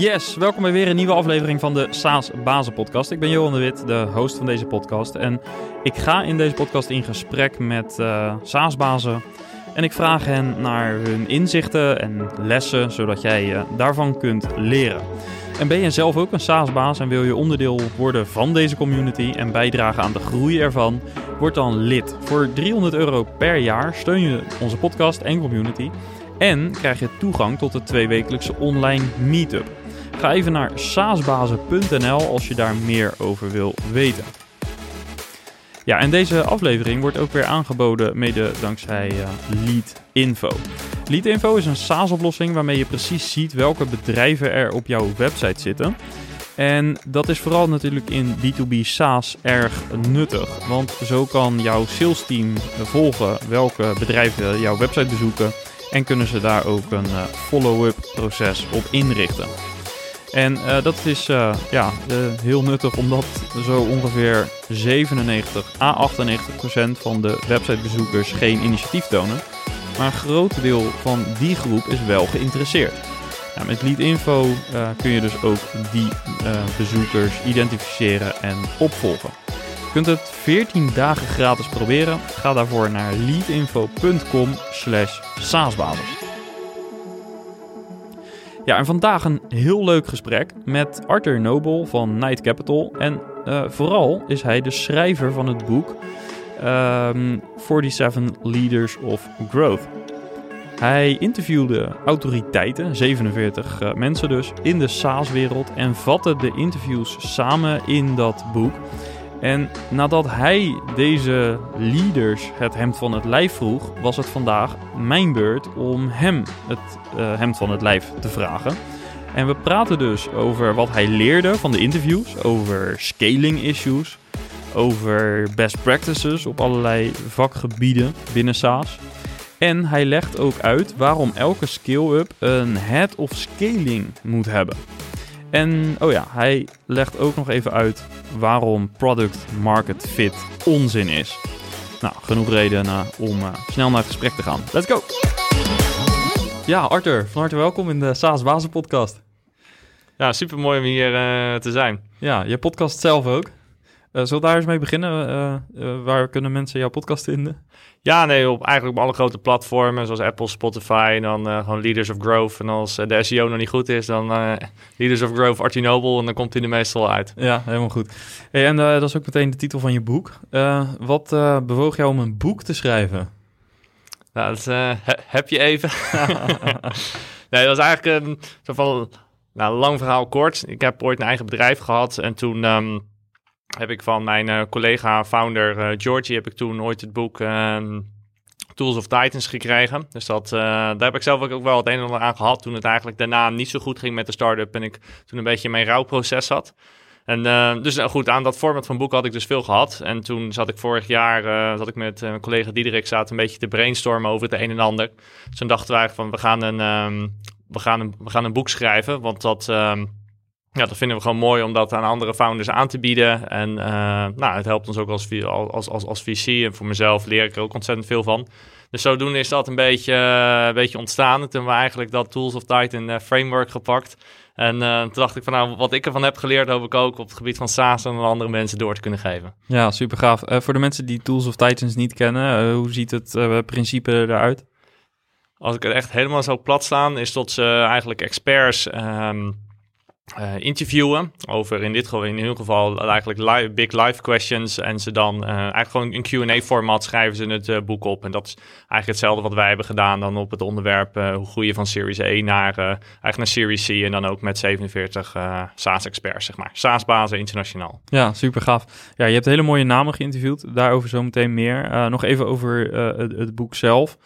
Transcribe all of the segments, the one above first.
Yes, welkom bij weer een nieuwe aflevering van de SaaS Bazen podcast. Ik ben Johan de Wit, de host van deze podcast. En ik ga in deze podcast in gesprek met uh, SaaS bazen. En ik vraag hen naar hun inzichten en lessen, zodat jij uh, daarvan kunt leren. En ben je zelf ook een SaaS-baas en wil je onderdeel worden van deze community en bijdragen aan de groei ervan? Word dan lid. Voor 300 euro per jaar steun je onze podcast en community. En krijg je toegang tot de tweewekelijkse online meetup. Ga even naar saasbazen.nl als je daar meer over wil weten. Ja, en deze aflevering wordt ook weer aangeboden mede dankzij uh, Lead Info. Lead Info is een SaaS-oplossing waarmee je precies ziet welke bedrijven er op jouw website zitten. En dat is vooral natuurlijk in B2B SaaS erg nuttig. Want zo kan jouw sales team volgen welke bedrijven jouw website bezoeken. En kunnen ze daar ook een uh, follow-up proces op inrichten. En uh, dat is uh, ja, heel nuttig omdat zo ongeveer 97 à 98 procent van de websitebezoekers geen initiatief tonen. Maar een groot deel van die groep is wel geïnteresseerd. Nou, met Lead Info kun je dus ook die bezoekers identificeren en opvolgen. Je kunt het 14 dagen gratis proberen. Ga daarvoor naar leadinfo.com slash saasbasis. Ja, en vandaag een heel leuk gesprek met Arthur Noble van Night Capital. En uh, vooral is hij de schrijver van het boek um, 47 Leaders of Growth. Hij interviewde autoriteiten, 47 uh, mensen dus, in de SaaS-wereld en vatte de interviews samen in dat boek. En nadat hij deze leaders het hemd van het lijf vroeg, was het vandaag mijn beurt om hem het uh, hemd van het lijf te vragen. En we praten dus over wat hij leerde van de interviews, over scaling issues, over best practices op allerlei vakgebieden binnen SaaS. En hij legt ook uit waarom elke scale-up een head of scaling moet hebben. En oh ja, hij legt ook nog even uit waarom product market fit onzin is. Nou, genoeg reden uh, om uh, snel naar het gesprek te gaan. Let's go! Ja, Arthur, van harte welkom in de SaaS Bazen podcast. Ja, super mooi om hier uh, te zijn. Ja, je podcast zelf ook. Uh, zullen we daar eens mee beginnen? Uh, uh, waar kunnen mensen jouw podcast vinden? Ja, nee, op, eigenlijk op alle grote platformen zoals Apple, Spotify en dan gewoon Leaders of Growth. En als de SEO nog niet goed is, dan Leaders of Growth, Artie Noble en dan komt hij er meestal uit. Ja, helemaal goed. Hey, en dat is ook meteen de titel van je boek. wat bewoog jou om een boek te schrijven? Nou, dat he, heb je even. nee, dat was eigenlijk een soort van nou, lang verhaal kort. Ik heb ooit een eigen bedrijf gehad en toen... Um, heb ik van mijn uh, collega founder uh, Georgie heb ik toen ooit het boek uh, Tools of Titans gekregen. Dus dat, eh, daar heb ik zelf ook wel het een en ander aan gehad toen het eigenlijk daarna niet zo goed ging met de start-up en ik toen een beetje mijn rouwproces had. En dus nou goed, aan dat format van boek had ik dus veel gehad. En toen zat ik vorig jaar, zat ik met mijn collega Diederik, zaten een beetje te brainstormen over het een en ander. Dus toen dachten eigenlijk van, we gaan een, um, we gaan een, we gaan een boek schrijven, want dat... Um, ja, dat vinden we gewoon mooi om dat aan andere founders aan te bieden. En uh, nou, het helpt ons ook als, als, als, als VC. En voor mezelf leer ik er ook ontzettend veel van. Dus zodoende is dat een beetje, uh, een beetje ontstaan. En toen we eigenlijk dat Tools of Titan uh, framework gepakt. En toen dacht ik van nou, wat ik ervan heb geleerd, hoop ik ook op het gebied van SaaS aan andere mensen door te kunnen geven. Ja, super gaaf. voor de mensen die Tools of Titans niet kennen, hoe ziet het principe eruit? Als ik het echt helemaal zo plat slaan, is tot ze eigenlijk experts... Um, uh, interviewen over in dit geval, in ieder geval eigenlijk live, big live questions en ze dan uh, eigenlijk gewoon in Q&A format schrijven ze het uh, boek op en dat is eigenlijk hetzelfde wat wij hebben gedaan dan op het onderwerp hoe groeien van Series 1 naar eigenlijk naar Series C en dan ook met 47 SaaS experts zeg maar SaaS bazen internationaal. Ja, super gaaf. Ja, je hebt hele mooie namen geïnterviewd, daarover zometeen meer. nog even over het boek zelf.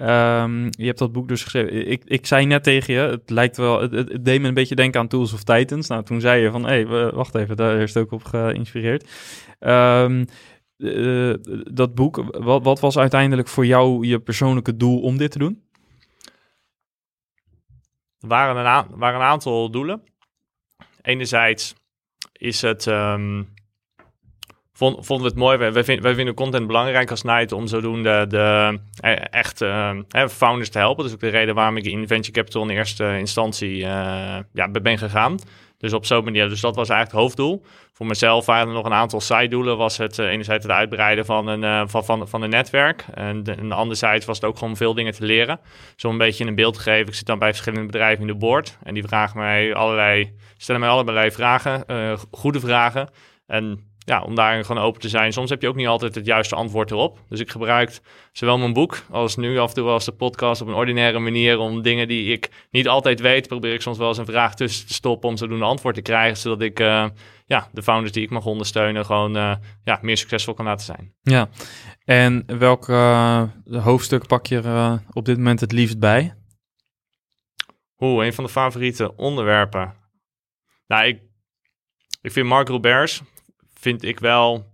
Um, je hebt dat boek dus geschreven. Ik, ik zei net tegen je, het lijkt wel, het, deed me een beetje denken aan Tools of Titans. Nou, toen zei je van, hé, hey, wacht even, daar is het ook op geïnspireerd. Um, uh, dat boek, wat, wat was uiteindelijk voor jou je persoonlijke doel om dit te doen? Er waren een, waren een aantal doelen. Enerzijds is het um, vond, vonden we het mooi. Wij, wij, vinden, content belangrijk als Night om zodoende de eh, echt eh, founders te helpen. Dus ook de reden waarom ik in Venture Capital in eerste instantie uh, ja, ben gegaan. Dus op zo'n manier. Dus dat was eigenlijk het hoofddoel. Voor mezelf waren er nog een aantal zijdoelen. Was het enerzijds het uitbreiden van een, van, van, van een netwerk. En de, de anderzijds was het ook gewoon veel dingen te leren. Zo een beetje een beeld te geven. Ik zit dan bij verschillende bedrijven in de board. En die vragen mij allerlei, stellen mij allerlei vragen. Goede vragen. En ja, om daarin gewoon open te zijn. Soms heb je ook niet altijd het juiste antwoord erop. Dus ik gebruik zowel mijn boek als nu af en toe als de podcast op een ordinaire manier om dingen die ik niet altijd weet, probeer ik soms wel eens een vraag tussen te stoppen om zodoende antwoord te krijgen, zodat ik uh, ja, de founders die ik mag ondersteunen gewoon uh, ja, meer succesvol kan laten zijn. Ja, en welk uh, hoofdstuk pak je er op dit moment het liefst bij? Oeh, een van de favoriete onderwerpen. Nou, ik, ik vind Mark Roberts vind ik wel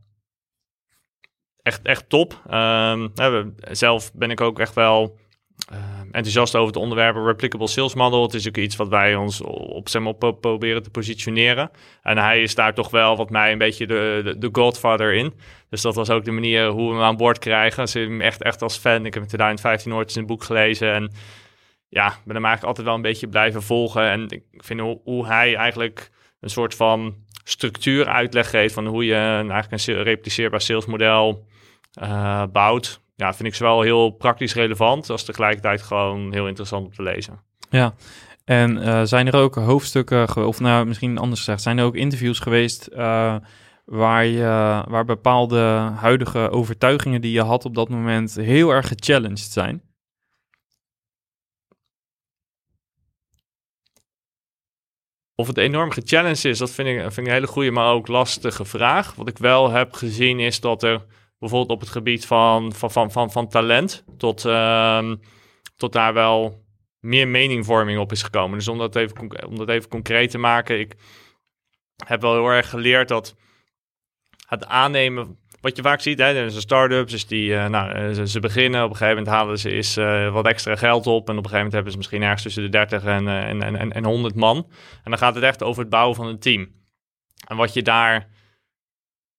echt, echt top. Um, zelf ben ik ook echt wel uh, enthousiast over het onderwerp replicable sales model. Het is ook iets wat wij ons op maar, proberen te positioneren. En hij is daar toch wel wat mij een beetje de, de, godfather in. Dus dat was ook de manier hoe we hem aan boord krijgen. Ze hem echt, echt als fan. Ik heb in 2015 ooit eens een boek gelezen en ja, ben hem eigenlijk altijd wel een beetje blijven volgen. En ik vind hoe, hoe hij eigenlijk een soort van structuur uitleg geeft van hoe je eigenlijk een repliceerbaar salesmodel uh, bouwt. Ja, vind ik zowel heel praktisch relevant als tegelijkertijd gewoon heel interessant om te lezen. Ja, en uh, zijn er ook hoofdstukken, of nou misschien anders gezegd, zijn er ook interviews geweest uh, waar, je, waar bepaalde huidige overtuigingen die je had op dat moment heel erg gechallenged zijn? Of het enorm gechallenged is, dat vind ik, vind ik een hele goede, maar ook lastige vraag. Wat ik wel heb gezien is dat er bijvoorbeeld op het gebied van, van, van, van, van talent tot, uh, tot daar wel meer meningvorming op is gekomen. Dus om dat, even, om dat even concreet te maken, ik heb wel heel erg geleerd dat het aannemen wat je vaak ziet, hè, er zijn start-ups, dus die, uh, nou, eh, ze, beginnen, op een gegeven moment halen ze eens uh, wat extra geld op en op een gegeven moment hebben ze misschien ergens tussen de 30 en, en, en, en 100 man. En dan gaat het echt over het bouwen van een team. En wat je daar,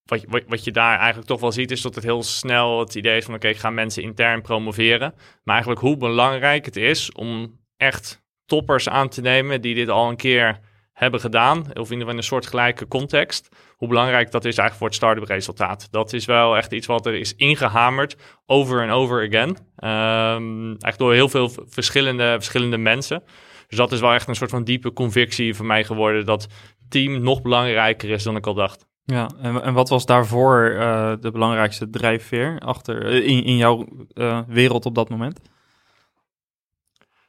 wat, wat, wat je daar eigenlijk toch wel ziet, is dat het heel snel het idee is van, oké, ik ga mensen intern promoveren. Maar eigenlijk hoe belangrijk het is om echt toppers aan te nemen die dit al een keer hebben gedaan, of in geval in een soortgelijke context, hoe belangrijk dat is eigenlijk voor het start-up resultaat. Dat is wel echt iets wat er is ingehamerd over en over again. Um, eigenlijk door heel veel verschillende, verschillende mensen. Dus dat is wel echt een soort van diepe convictie voor mij geworden, dat team nog belangrijker is dan ik al dacht. Ja, en, en wat was daarvoor uh, de belangrijkste drijfveer achter, in, in jouw uh, wereld op dat moment?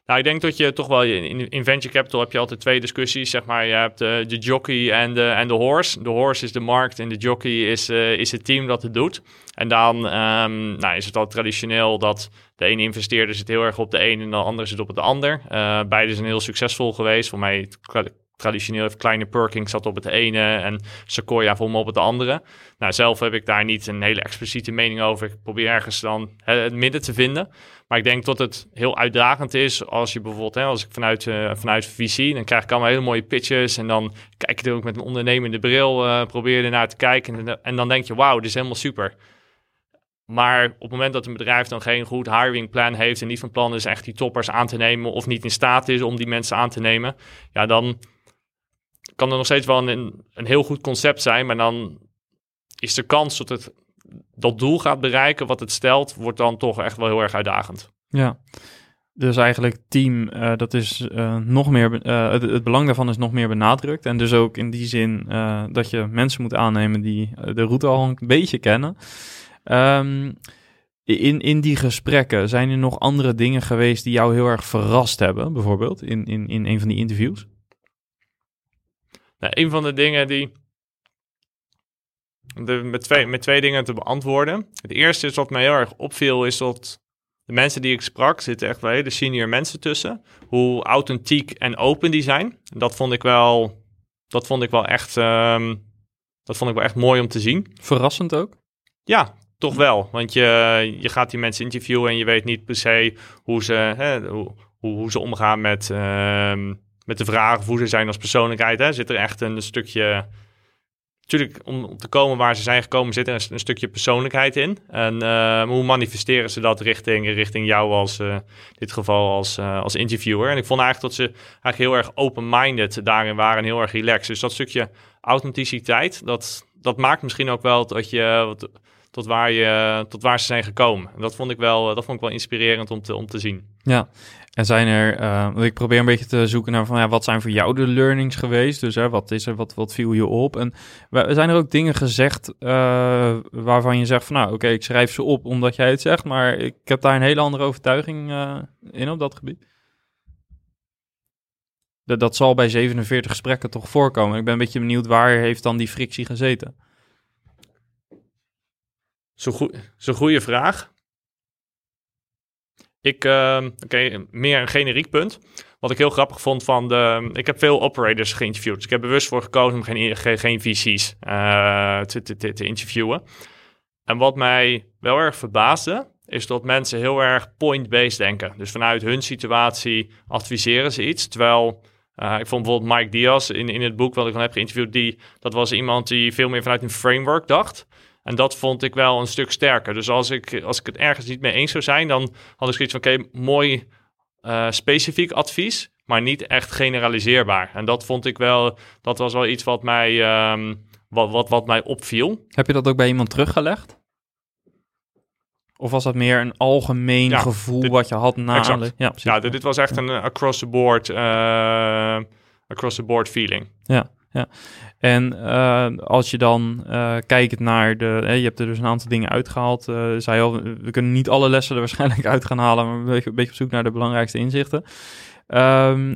Nou, ik denk dat je toch wel in, in venture capital heb je altijd twee discussies. Zeg maar, je hebt de, de jockey en de, en de horse. De horse is de markt en de jockey is, uh, is het team dat het doet. En dan um, nou, is het al traditioneel dat de ene investeerder zit heel erg op de ene en de andere zit op het ander. Uh, beide zijn heel succesvol geweest. Voor mij traditioneel heeft Kleine Perking zat op het ene en Sequoia me op het andere. Nou, zelf heb ik daar niet een hele expliciete mening over. Ik probeer ergens dan het midden te vinden. Maar ik denk dat het heel uitdagend is als je bijvoorbeeld, hè, als ik vanuit, uh, vanuit VC, dan krijg ik allemaal hele mooie pitches en dan kijk ik er ook met een ondernemende bril, uh, probeer er naar te kijken en, en dan denk je, wauw, dit is helemaal super. Maar op het moment dat een bedrijf dan geen goed hiring plan heeft en niet van plan is echt die toppers aan te nemen of niet in staat is om die mensen aan te nemen, ja, dan kan er nog steeds wel een, een heel goed concept zijn, maar dan is de kans dat het dat doel gaat bereiken wat het stelt, wordt dan toch echt wel heel erg uitdagend. Ja, dus eigenlijk team, uh, dat is uh, nog meer, uh, het, belang daarvan is nog meer benadrukt. En dus ook in die zin dat je mensen moet aannemen die de route al een beetje kennen. Um, in, in die gesprekken, zijn er nog andere dingen geweest die jou heel erg verrast hebben, bijvoorbeeld, in, in, in een van die interviews? Nou, een van de dingen die de, met, twee, met twee dingen te beantwoorden. Het eerste is wat mij heel erg opviel, is dat de mensen die ik sprak, zitten echt wel hele senior mensen tussen. Hoe authentiek en open die zijn. Dat vond ik wel, dat vond ik wel echt, um, dat vond ik wel echt mooi om te zien. Verrassend ook? Ja, toch wel. Want je, je gaat die mensen interviewen en je weet niet per se hoe ze, hè, hoe, hoe, ze omgaan met, uh, met de vraag hoe ze zijn als persoonlijkheid. Hè. Zit er echt een stukje natuurlijk, om, te komen waar ze zijn gekomen, zit er een, stukje persoonlijkheid in. En uh, hoe manifesteren ze dat richting, richting jou als, uh, dit geval als, uh, als interviewer. En ik vond eigenlijk dat ze eigenlijk heel erg open-minded daarin waren en heel erg relaxed. Dus dat stukje authenticiteit, dat, dat maakt misschien ook wel dat je... Tot waar, je, tot waar ze zijn gekomen. En dat vond ik wel, dat vond ik wel inspirerend om te, om te zien. Ja, en zijn er, uh, ik probeer een beetje te zoeken naar van ja, wat zijn voor jou de learnings geweest? Dus hè, wat is er, wat, wat viel je op? En zijn er ook dingen gezegd uh, waarvan je zegt van nou, oké, ik schrijf ze op omdat jij het zegt, maar ik heb daar een hele andere overtuiging uh, in op dat gebied? Dat, dat zal bij 47 gesprekken toch voorkomen. Ik ben een beetje benieuwd waar heeft dan die frictie gezeten? Zo'n zo goede vraag. Ik, uh, oké, meer een generiek punt. Wat ik heel grappig vond van de... Ik heb veel operators geïnterviewd. Dus ik heb bewust voor gekozen om geen, geen, geen VC's uh, te, te, te, interviewen. En wat mij wel erg verbaasde, is dat mensen heel erg point-based denken. Dus vanuit hun situatie adviseren ze iets. Terwijl uh, ik vond bijvoorbeeld Mike Diaz in, in het boek wat ik van heb geïnterviewd, die, dat was iemand die veel meer vanuit een framework dacht. En dat vond ik wel een stuk sterker. Dus als ik, als ik het ergens niet mee eens zou zijn, dan had ik zoiets van: oké, mooi uh, specifiek advies, maar niet echt generaliseerbaar. En dat vond ik wel, dat was wel iets wat mij, um, wat, wat, wat mij opviel. Heb je dat ook bij iemand teruggelegd? Of was dat meer een algemeen Ja, gevoel dit- wat je had na... exact. Ja, precies. Ja, dit, dit was echt een eh, across the board, uh, across the board feeling. En eh, als je dan eh, kijkt naar de... hè, je hebt er dus een aantal dingen uitgehaald. eh al, we kunnen niet alle lessen er waarschijnlijk uit gaan halen... maar een beetje, een beetje op zoek naar de belangrijkste inzichten. Ehm,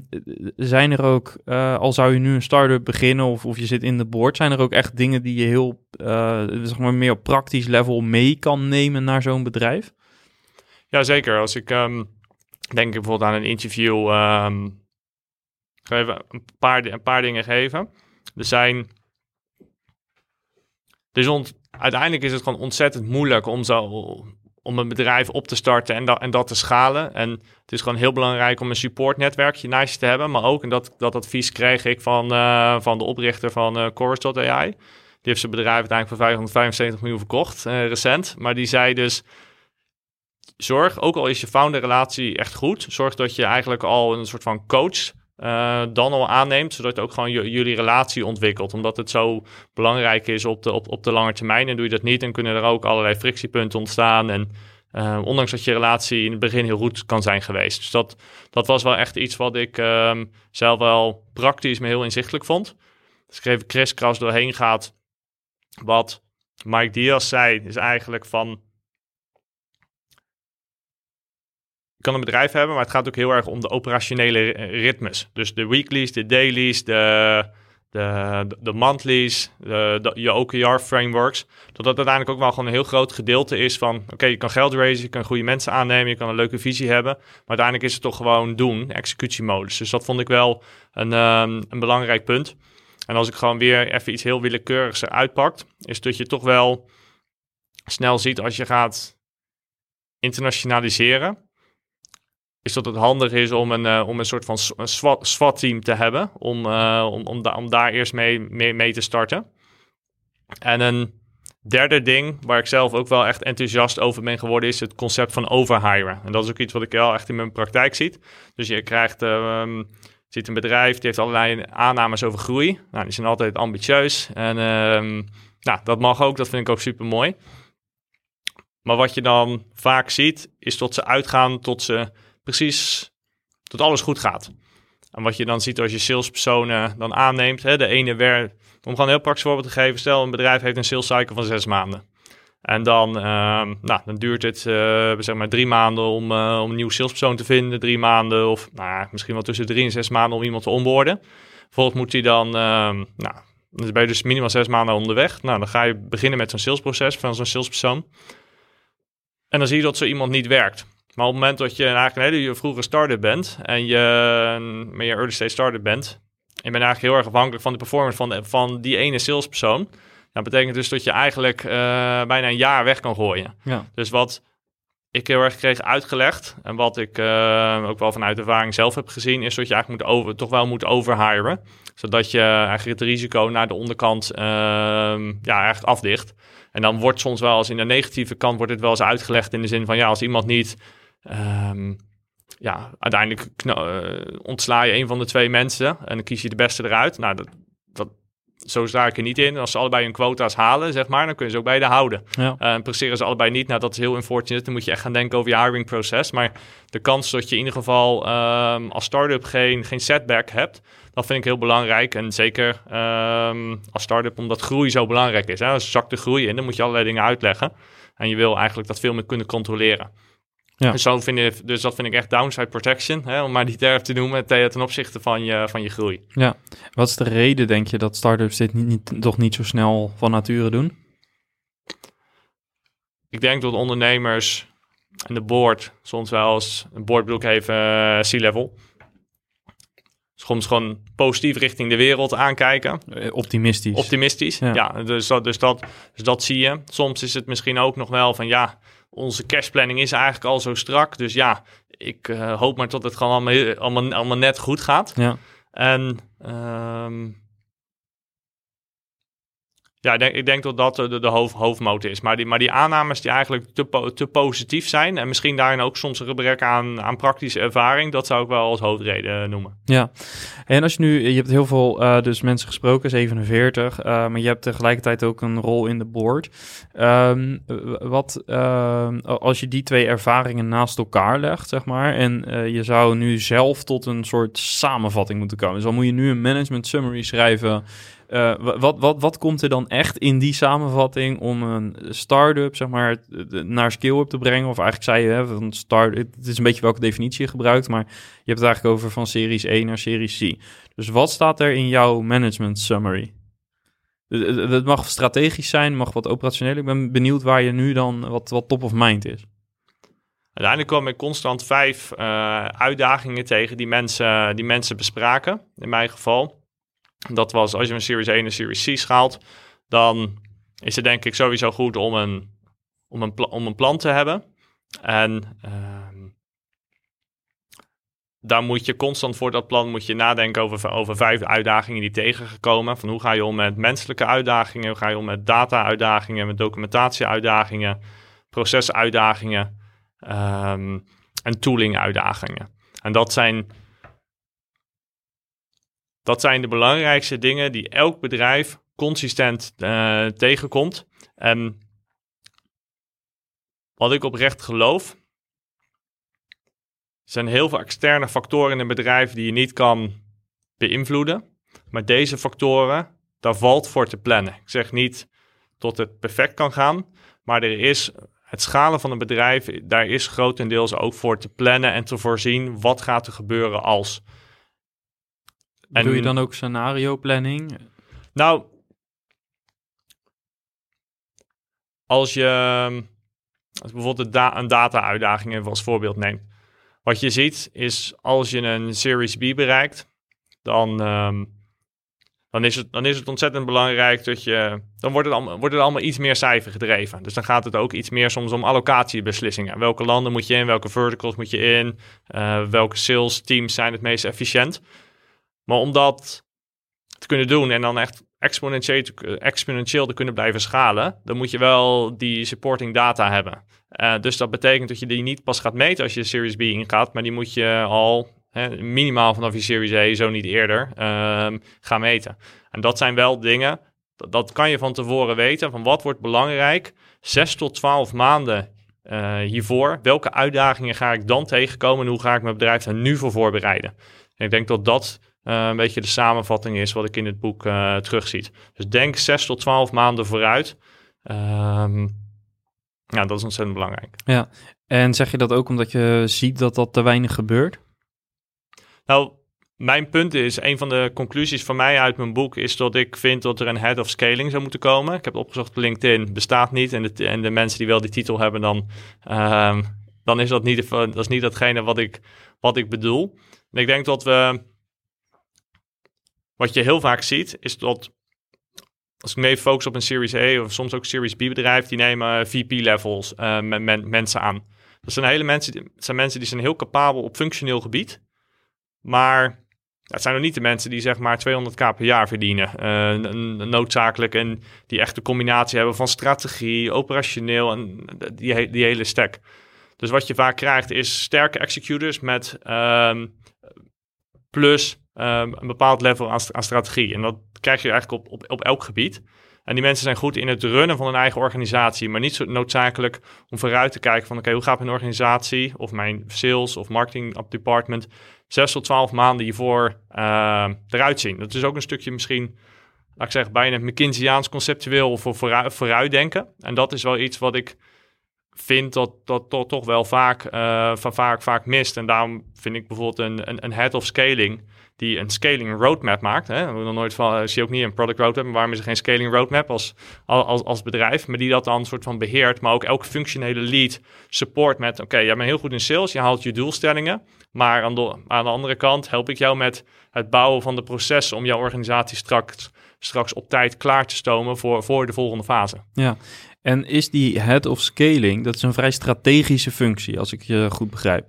zijn er ook, al zou je nu een start-up beginnen of, of je zit in de board... zijn er ook echt dingen die je heel, zeg maar, meer op praktisch level mee kan nemen naar zo'n bedrijf? Jazeker, als ik ehm, denk bijvoorbeeld aan een interview, ga even een paar, een paar dingen geven. Er zijn, dus uiteindelijk is het gewoon ontzettend moeilijk om zo om een bedrijf op te starten en, dat en dat te schalen. En het is gewoon heel belangrijk om een supportnetwerkje naast je te hebben. Maar ook, en dat, dat advies kreeg ik van, eh, van de oprichter van eh Chorus.ai. Die heeft zijn bedrijf uiteindelijk voor 575 miljoen verkocht, eh, recent. Maar die zei dus, zorg, ook al is je founderrelatie echt goed, zorg dat je eigenlijk al een soort van coach uh, dan al aanneemt, zodat je ook gewoon jullie relatie ontwikkelt. Omdat het zo belangrijk is op de, op, op de lange termijn. En doe je dat niet, dan kunnen er ook allerlei frictiepunten ontstaan. En uh, ondanks dat je relatie in het begin heel goed kan zijn geweest. Dus dat, dat was wel echt iets wat ik um, zelf wel praktisch, maar heel inzichtelijk vond. Dus ik even kriskras doorheen gaat. Wat Mike Diaz zei, is eigenlijk van je kan een bedrijf hebben, maar het gaat ook heel erg om de operationele ritmes. Dus de weeklies, de dailies, de, de, de monthlies, de, de, je OKR-frameworks. Dat dat uiteindelijk ook wel gewoon een heel groot gedeelte is van... oké, je kan geld raisen, je kan goede mensen aannemen... je kan een leuke visie hebben. Maar uiteindelijk is het toch gewoon doen, executiemodus. Dus dat vond ik wel een, um, een belangrijk punt. En als ik gewoon weer even iets heel willekeurigs eruit pakt... is dat je toch wel snel ziet als je gaat internationaliseren is dat het handig is om een, uh, om een soort van SWAT-team te hebben. Om, uh, om, om, da om, daar eerst mee, mee, te starten. En een derde ding, waar ik zelf ook wel echt enthousiast over ben geworden, is het concept van overhiren. En dat is ook iets wat ik wel echt in mijn praktijk zie. Dus je krijgt, um, ziet een bedrijf, die heeft allerlei aannames over groei. Nou, die zijn altijd ambitieus. En um, nou, dat mag ook, dat vind ik ook super mooi. Maar wat je dan vaak ziet, is tot ze uitgaan tot ze precies tot alles goed gaat. En wat je dan ziet als je salespersonen dan aanneemt, hè, de ene werk, om gewoon een heel praktisch voorbeeld te geven, stel een bedrijf heeft een sales cycle van zes maanden. En dan, uh, nou, dan duurt het uh, zeg maar drie maanden om, uh, om een nieuwe salespersoon te vinden, drie maanden of nou, misschien wel tussen drie en zes maanden om iemand te onboorden. Vervolgens moet hij dan, nou, dan ben je dus minimaal zes maanden onderweg. Nou, dan ga je beginnen met zo'n salesproces van zo'n salespersoon. En dan zie je dat zo iemand niet werkt. Maar op het moment dat je eigenlijk een hele vroege starter bent en je met je early stage starter bent, en je bent eigenlijk heel erg afhankelijk van de performance van, de, van die ene salespersoon, dat betekent dus dat je eigenlijk uh, bijna een jaar weg kan gooien. Ja. Dus wat ik heel erg kreeg uitgelegd. En wat ik uh, ook wel vanuit ervaring zelf heb gezien, is dat je eigenlijk moet over, toch wel moet overhiren. Zodat je eigenlijk het risico naar de onderkant uh, ja, eigenlijk afdicht. En dan wordt soms wel als in de negatieve kant wordt het wel eens uitgelegd in de zin van ja, als iemand niet. Um, ja, uiteindelijk uh, ontsla je een van de twee mensen en dan kies je de beste eruit. Nou, dat, dat, zo sta ik er niet in. Als ze allebei hun quota's halen, zeg maar, dan kun je ze ook beide houden. Ja. Uh, presteren ze allebei niet, nou dat is heel unfortunate. Dan moet je echt gaan denken over je hiring proces. Maar de kans dat je in ieder geval um, als start-up geen, geen setback hebt, dat vind ik heel belangrijk. En zeker um, als start-up, omdat groei zo belangrijk is. Hè? Als zakt de groei in, dan moet je allerlei dingen uitleggen. En je wil eigenlijk dat veel meer kunnen controleren. Ja. Zo vind ik, dus dat vind ik echt downside protection, hè, om maar die term te noemen, ten, ten opzichte van je, van je groei. Ja, wat is de reden, denk je, dat startups dit niet, niet, toch niet zo snel van nature doen? Ik denk dat ondernemers en de board soms wel eens, een board bedoel ik even uh, C-level, soms gewoon positief richting de wereld aankijken. Optimistisch. Optimistisch, ja. ja dus, dat, dus, dat, dus dat zie je. Soms is het misschien ook nog wel van ja onze cashplanning is eigenlijk al zo strak. Dus ja, ik uh, hoop maar tot het gewoon allemaal, allemaal, allemaal net goed gaat. Ja. En um, ja, ik denk, dat dat de, de hoofd, hoofdmoot is. Maar die, maar die aannames die eigenlijk te, te positief zijn... en misschien daarin ook soms een gebrek aan, aan praktische ervaring... dat zou ik wel als hoofdreden noemen. Ja, en als je nu... Je hebt heel veel uh, dus mensen gesproken, 47... Uh, maar je hebt tegelijkertijd ook een rol in de board. Um, wat uh, als je die twee ervaringen naast elkaar legt, zeg maar... en je zou nu zelf tot een soort samenvatting moeten komen. Dus dan moet je nu een management summary schrijven... Uh, wat, wat, wat komt er dan echt in die samenvatting om een start-up zeg maar, naar scale-up te brengen? Of eigenlijk zei je, hè, van start, het is een beetje welke definitie je gebruikt, maar je hebt het eigenlijk over van series 1 naar series C. Dus wat staat er in jouw management summary? Het mag strategisch zijn, mag wat operationeel. Ik ben benieuwd waar je nu dan wat, wat top of mind is. Uiteindelijk kwam ik constant vijf uh, uitdagingen tegen die mensen, die mensen bespraken, in mijn geval. Dat was als je een Series 1 en Series C schaalt, dan is het denk ik sowieso goed om een, om een, om een plan te hebben. En uh, daar moet je constant voor dat plan moet je nadenken over, over vijf uitdagingen die tegengekomen. Van hoe ga je om met menselijke uitdagingen, hoe ga je om met data-uitdagingen, met documentatie-uitdagingen, procesuitdagingen um, en tooling-uitdagingen. En dat zijn dat zijn de belangrijkste dingen die elk bedrijf consistent uh, tegenkomt. En wat ik oprecht geloof, zijn heel veel externe factoren in een bedrijf die je niet kan beïnvloeden. Maar deze factoren, daar valt voor te plannen. Ik zeg niet tot het perfect kan gaan, maar er is het schalen van een bedrijf, daar is grotendeels ook voor te plannen en te voorzien wat gaat er gebeuren als. En, Doe je dan ook scenario planning? Nou, als je als bijvoorbeeld da een data-uitdaging even als voorbeeld neemt. Wat je ziet is als je een Series B bereikt, dan, um, dan, is, het, dan is het ontzettend belangrijk dat je. Dan wordt het, allemaal, wordt het allemaal iets meer cijfer gedreven. Dus dan gaat het ook iets meer soms om allocatiebeslissingen. Welke landen moet je in, welke verticals moet je in, uh, welke sales teams zijn het meest efficiënt. Maar om dat te kunnen doen en dan echt exponentieel exponentieel te kunnen blijven schalen, dan moet je wel die supporting data hebben. Uh, dus dat betekent dat je die niet pas gaat meten als je Series B ingaat, maar die moet je al hè, minimaal vanaf je Series A, zo niet eerder, uh, gaan meten. En dat zijn wel dingen, dat, kan je van tevoren weten, van wat wordt belangrijk, 6 tot 12 maanden uh, hiervoor, welke uitdagingen ga ik dan tegenkomen en hoe ga ik mijn bedrijf er nu voor voorbereiden. En ik denk dat dat uh, een beetje de samenvatting is wat ik in het boek uh, terugziet. Dus denk 6 tot 12 maanden vooruit. Um, ja, dat is ontzettend belangrijk. Ja, en zeg je dat ook omdat je ziet dat dat te weinig gebeurt? Nou, mijn punt is, een van de conclusies van mij uit mijn boek is dat ik vind dat er een head of scaling zou moeten komen. Ik heb opgezocht op LinkedIn, bestaat niet. En de, en de mensen die wel die titel hebben, dan, um, dan is dat niet, dat is niet datgene wat ik, wat ik bedoel. En ik denk dat we wat je heel vaak ziet, is dat als ik mee focus op een Series A of soms ook Series B bedrijf, die nemen VP-levels uh, met mensen aan. Dat zijn hele mensen, die, zijn mensen die zijn heel capabel op functioneel gebied, maar het zijn nog niet de mensen die zeg maar 200k per jaar verdienen. Uh, noodzakelijk en die echt de combinatie hebben van strategie, operationeel en die, die hele stack. Dus wat je vaak krijgt is sterke executors met um, plus um, een bepaald level aan, strategie. En dat krijg je eigenlijk op, op, op elk gebied. En die mensen zijn goed in het runnen van hun eigen organisatie, maar niet zo noodzakelijk om vooruit te kijken van oké, hoe gaat mijn organisatie of mijn sales of marketing department zes tot twaalf maanden hiervoor uh, eruit zien. Dat is ook een stukje misschien, laat ik zeggen, bijna McKinsey's conceptueel vooruit, vooruitdenken. En dat is wel iets wat ik vind dat dat toch, wel vaak, uh, van vaak, vaak mist. En daarom vind ik bijvoorbeeld een, een, een head of scaling die een scaling roadmap maakt. Hè. We nog nooit van, zie je ook niet een product roadmap, maar waarom is er geen scaling roadmap als, als, als bedrijf, maar die dat dan soort van beheert, maar ook elke functionele lead support met, oké, jij bent heel goed in sales, je haalt je doelstellingen, maar aan de, aan de andere kant help ik jou met het bouwen van de processen om jouw organisatie straks, straks op tijd klaar te stomen voor, voor de volgende fase. Ja, en is die head of scaling, dat is een vrij strategische functie, als ik je goed begrijp.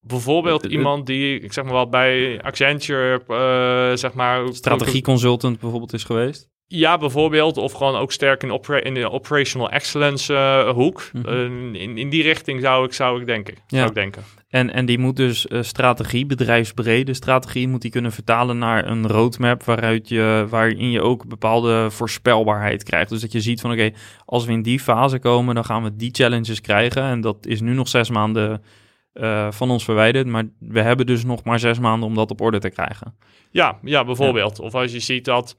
Bijvoorbeeld iemand die, ik zeg maar wel, bij Accenture, uh, zeg maar... Strategieconsultant bijvoorbeeld is geweest? Ja, bijvoorbeeld. Of gewoon ook sterk in, opera in de operational excellence uh, hoek. Mhm. uh, in, in die richting zou ik, zou ik denken. Ja. Zou ik denken. En, en die moet dus strategie, bedrijfsbrede strategie, moet die kunnen vertalen naar een roadmap waaruit je, waarin je ook bepaalde voorspelbaarheid krijgt. Dus dat je ziet van oké, als we in die fase komen, dan gaan we die challenges krijgen. En dat is nu nog zes maanden uh, van ons verwijderd. Maar we hebben dus nog maar zes maanden om dat op orde te krijgen. Ja, ja bijvoorbeeld. Of als je ziet dat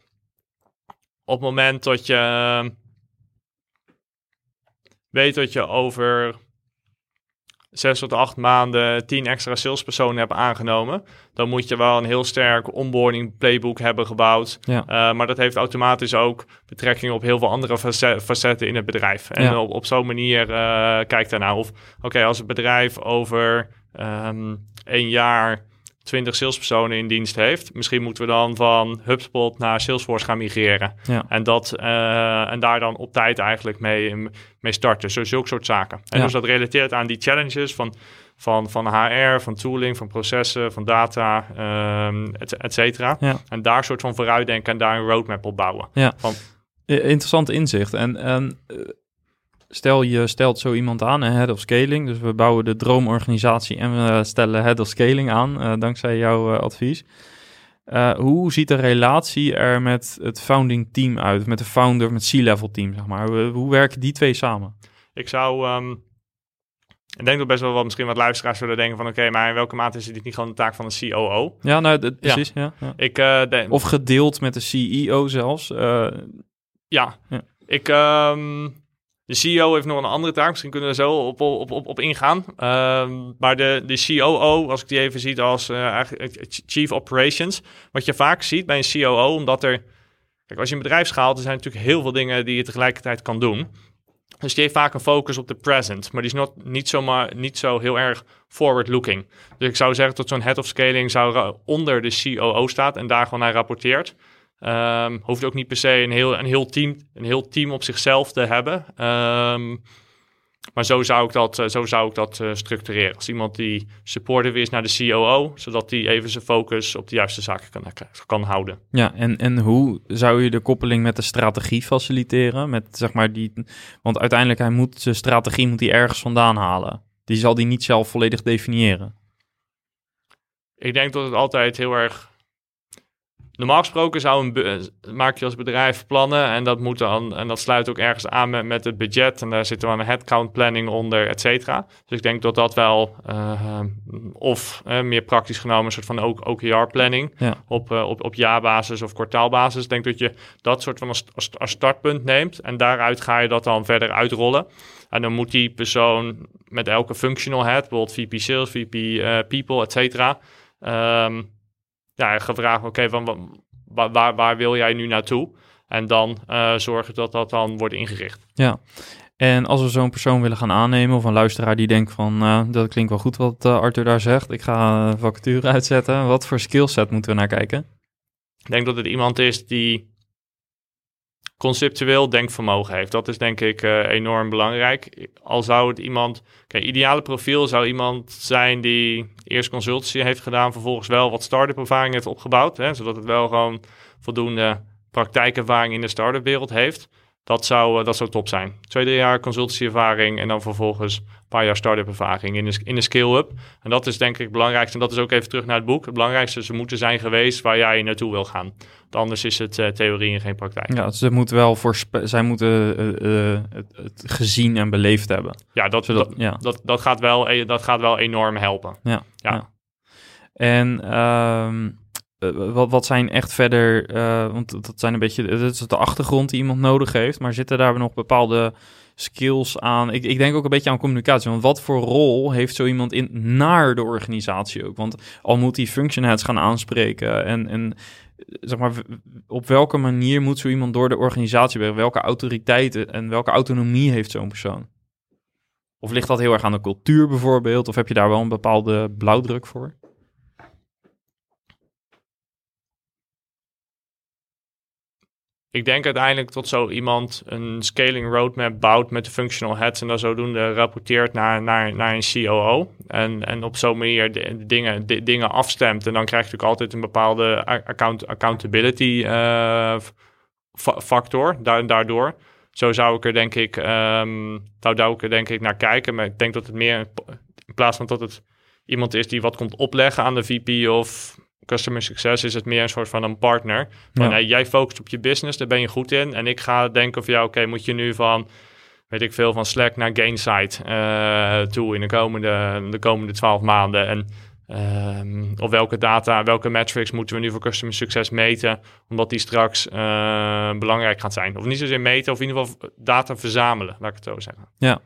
op het moment dat je weet dat je over zes tot acht maanden tien extra salespersonen hebt aangenomen, dan moet je wel een heel sterk onboarding playbook hebben gebouwd. Ja. Uh, maar dat heeft automatisch ook betrekking op heel veel andere facetten in het bedrijf. En ja. op, op zo'n manier uh, kijkt daarnaar. Of oké, als het bedrijf over um, een jaar 20 salespersonen in dienst heeft. Misschien moeten we dan van HubSpot naar Salesforce gaan migreren. Ja. En, dat, uh, en daar dan op tijd eigenlijk mee, mee starten. Zo, zulke soort zaken. En ja. dus dat relateert aan die challenges van, van, van HR, van tooling, van processen, van data, um, et, et cetera. Ja. En daar soort van vooruitdenken en daar een roadmap op bouwen. Ja. Van, Interessant inzicht. En, en stel je stelt zo iemand aan, een head of scaling. Dus we bouwen de droomorganisatie en we stellen head of scaling aan, uh, dankzij jouw uh, advies. Uh, hoe ziet de relatie er met het founding team uit? Met de founder, met C-level team, zeg maar. Hoe, hoe, werken die twee samen? Ik zou... Um, ik denk dat best wel wat misschien wat luisteraars zullen denken van... oké, maar in welke mate is dit niet gewoon de taak van een COO? Ja, nou, precies. Ja. ja, Ik, denk... Of gedeeld met de CEO zelfs. ja. ja. Ik... Um, de CEO heeft nog een andere taak. Misschien kunnen we zo op, op, op, op ingaan. Um, maar de, de COO, als ik die even zie als uh, Chief Operations. Wat je vaak ziet bij een COO, omdat er... Kijk, als je een bedrijf schaalt, er zijn natuurlijk heel veel dingen die je tegelijkertijd kan doen. Dus die heeft vaak een focus op de present. Maar die is not, niet, zomaar, niet zo heel erg forward-looking. Dus ik zou zeggen dat zo'n head of scaling zou onder de COO staat en daar gewoon naar rapporteert. Um, hoeft ook niet per se een heel, een heel, team, een heel team op zichzelf te hebben. Um, maar zo zou ik dat, eh, zo zou ik dat uh, structureren. Als iemand die supportive is naar de COO, zodat die even zijn focus op de juiste zaken kan, kan houden. Ja, en, en hoe zou je de koppeling met de strategie faciliteren? Met, zeg maar, die, want uiteindelijk hij moet zijn strategie moet hij ergens vandaan halen. Die zal die niet zelf volledig definiëren. Ik denk dat het altijd heel erg Normaal gesproken zou een eh, maak je als bedrijf plannen en dat, moet dan, en dat sluit ook ergens aan met, met het budget. En daar zit dan een headcount planning onder, et cetera. Dus ik denk dat dat wel, uh, of uh, meer praktisch genomen, een soort van OKR planning ja. op, uh, op, op jaarbasis of kwartaalbasis. Ik denk dat je dat soort van als, als, startpunt neemt en daaruit ga je dat dan verder uitrollen. En dan moet die persoon met elke functional head, bijvoorbeeld VP Sales, VP People, et cetera... Um, ja, gevraagd, oké, van waar, waar, waar, wil jij nu naartoe? En dan uh, zorgen dat dat dan wordt ingericht. Ja, en als we zo'n persoon willen gaan aannemen, of een luisteraar die denkt van, uh, dat klinkt wel goed wat uh, Arthur daar zegt, ik ga een vacature uitzetten. Wat voor skillset moeten we naar kijken? Ik denk dat het iemand is die conceptueel denkvermogen heeft. Dat is denk ik uh, enorm belangrijk. Al zou het iemand, kijk, ideale profiel zou iemand zijn die eerst consultancy heeft gedaan, vervolgens wel wat start-up ervaring heeft opgebouwd, hè, zodat het wel gewoon voldoende praktijkervaring in de start-up wereld heeft. Dat zou, uh, dat zou top zijn. Twee, drie jaar consultancy-ervaring en dan vervolgens paar jaar start-up ervaring in de, in de skill-up. En dat is denk ik het belangrijkste. En dat is ook even terug naar het boek. Het belangrijkste ze moeten zijn geweest waar jij naartoe wil gaan. Want anders is het uh, theorie en geen praktijk. Ja, ze moeten wel voor zij moeten uh, het, het, gezien en beleefd hebben. Ja, dat, Zodat, dat, ja. dat, dat, gaat wel, e-, dat gaat wel enorm helpen. Ja. ja. ja. En um, uh, wat, wat zijn echt verder, want dat zijn een beetje, dat is de achtergrond die iemand nodig heeft, maar zitten daar nog bepaalde skills aan? Ik, ik denk ook een beetje aan communicatie, want wat voor rol heeft zo iemand in naar de organisatie ook? Want al moet die function heads gaan aanspreken en, en zeg maar, op welke manier moet zo iemand door de organisatie werken? Welke autoriteiten en welke autonomie heeft zo'n persoon? Of ligt dat heel erg aan de cultuur bijvoorbeeld? Of heb je daar wel een bepaalde blauwdruk voor? Ik denk uiteindelijk tot zo iemand een scaling roadmap bouwt met de functional heads en dan zodoende rapporteert naar, naar, naar een COO. En, en op zo'n manier de, dingen, dingen afstemt. En dan krijg je natuurlijk altijd een bepaalde account, accountability uh, factor daardoor. Zo zou ik er denk ik, um, zou ik er denk ik naar kijken. Maar ik denk dat het meer in plaats van dat het iemand is die wat komt opleggen aan de VP of customer success is het meer een soort van een partner. Van, jij focust op je business, daar ben je goed in. En ik ga denken van jou, oké, moet je nu van, weet ik veel, van Slack naar Gainsight uh, toe in de komende, de komende 12 maanden. En um, of welke data, welke metrics moeten we nu voor customer success meten, omdat die straks uh, belangrijk gaat zijn. Of niet zozeer meten, of in ieder geval data verzamelen, laat ik het zo zeggen. Ja,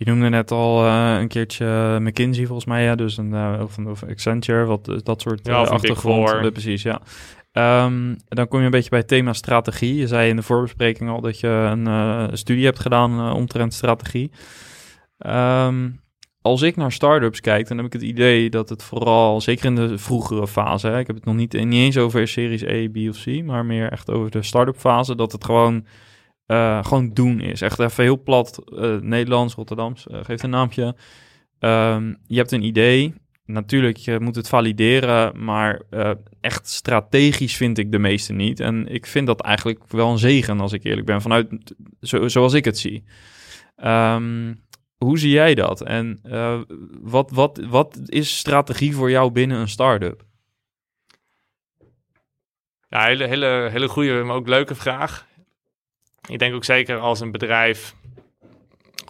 je noemde net al uh, een keertje McKinsey volgens mij, ja, dus een, uh, of, of Accenture, wat dat soort ja, achtergrond. precies, ja. Um, dan kom je een beetje bij het thema strategie. Je zei in de voorbespreking al dat je een studie hebt gedaan omtrent strategie. Um, als ik naar startups kijk, dan heb ik het idee dat het vooral, zeker in de vroegere fase, hè, ik heb het nog niet, niet eens over series A, B of C, maar meer echt over de start-up fase, dat het gewoon, uh, gewoon doen is. Echt even heel plat, uh, Nederlands, Rotterdams, uh, geeft een naampje. Um, je hebt een idee, natuurlijk, je moet het valideren, maar echt strategisch vind ik de meeste niet. En ik vind dat eigenlijk wel een zegen, als ik eerlijk ben, vanuit zo, zoals ik het zie. Um, hoe zie jij dat? En wat, wat, wat is strategie voor jou binnen een start-up? Ja, hele, hele, hele goede, maar ook leuke vraag. Ik denk ook zeker als een bedrijf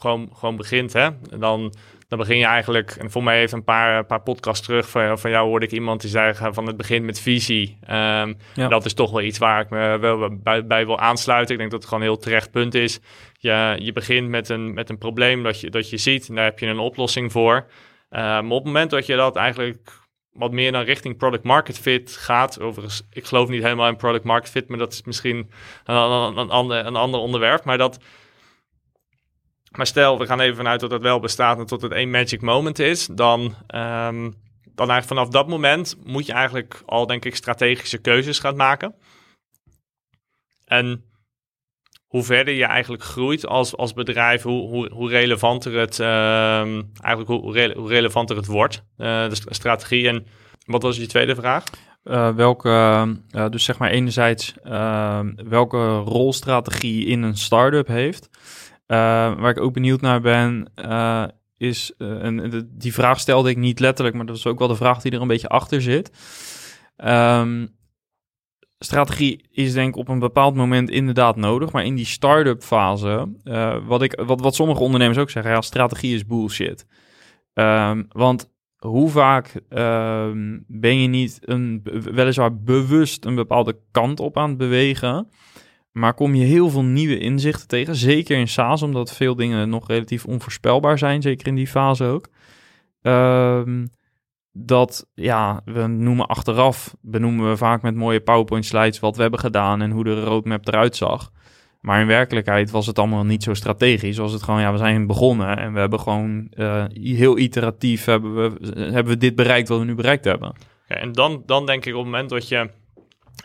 gewoon, gewoon begint, hè, dan, dan begin je eigenlijk, en voor mij heeft een paar, paar podcasts terug van, van jou hoorde ik iemand die zei van het begint met visie. Um, ja. Dat is toch wel iets waar ik me wel bij, bij wil aansluiten. Ik denk dat het gewoon een heel terecht punt is. Je, je begint met een, met een probleem dat je, dat je ziet en daar heb je een oplossing voor. Uh, maar op het moment dat je dat eigenlijk wat meer dan richting product market fit gaat. Overigens, ik geloof niet helemaal in product market fit, maar dat is misschien een, ander, een ander onderwerp. Maar dat maar stel, we gaan even vanuit dat het wel bestaat en tot het één magic moment is, dan, um, dan eigenlijk vanaf dat moment moet je eigenlijk al, denk ik, strategische keuzes gaan maken. En hoe verder je eigenlijk groeit als, als bedrijf, hoe, hoe, hoe relevanter het um, eigenlijk hoe, hoe, relevanter het wordt, uh, de strategie. En wat was je tweede vraag? Uh, welke, uh, dus zeg maar enerzijds ehm, welke rolstrategie in een start-up heeft. Waar ik ook benieuwd naar ben, is, en die vraag stelde ik niet letterlijk, maar dat is ook wel de vraag die er een beetje achter zit. Um, strategie is denk ik op een bepaald moment inderdaad nodig, maar in die start-up fase, wat, ik, wat, wat sommige ondernemers ook zeggen, ja, strategie is bullshit. Um, want hoe vaak um, ben je niet een, weliswaar bewust een bepaalde kant op aan het bewegen, maar kom je heel veel nieuwe inzichten tegen, zeker in SaaS, omdat veel dingen nog relatief onvoorspelbaar zijn, zeker in die fase ook. Um, dat, ja, we noemen achteraf, benoemen we vaak met mooie PowerPoint slides wat we hebben gedaan en hoe de roadmap eruit zag. Maar in werkelijkheid was het allemaal niet zo strategisch. Was het gewoon, ja, we zijn begonnen en we hebben gewoon uh, heel iteratief hebben we, hebben we dit bereikt wat we nu bereikt hebben. En dan, dan denk ik op het moment dat je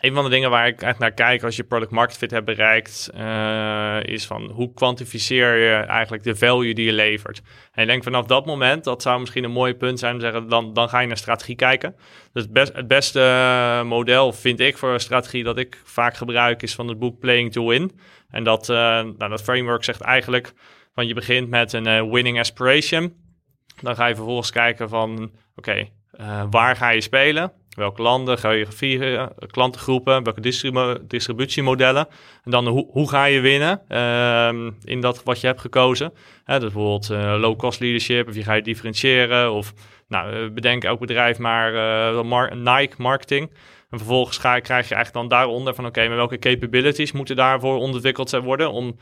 een van de dingen waar ik echt naar kijk als je product market fit hebt bereikt, uh, is van hoe kwantificeer je eigenlijk de value die je levert. En ik denk vanaf dat moment, dat zou misschien een mooi punt zijn om te zeggen, dan, dan ga je naar strategie kijken. Dus het, het beste model vind ik voor een strategie dat ik vaak gebruik is van het boek Playing to Win. En dat, uh, nou, dat framework zegt eigenlijk van je begint met een uh, winning aspiration. Dan ga je vervolgens kijken van oké, waar ga je spelen? Welke landen, geografieën, klantengroepen, welke distributiemodellen. En dan hoe, hoe ga je winnen uh, in dat wat je hebt gekozen. Hè, dus bijvoorbeeld uh, low-cost leadership, of je ga je differentiëren. Of nou, bedenk elk bedrijf maar Nike marketing. En vervolgens ga, krijg je eigenlijk dan daaronder van oké, maar welke capabilities moeten daarvoor ontwikkeld worden om,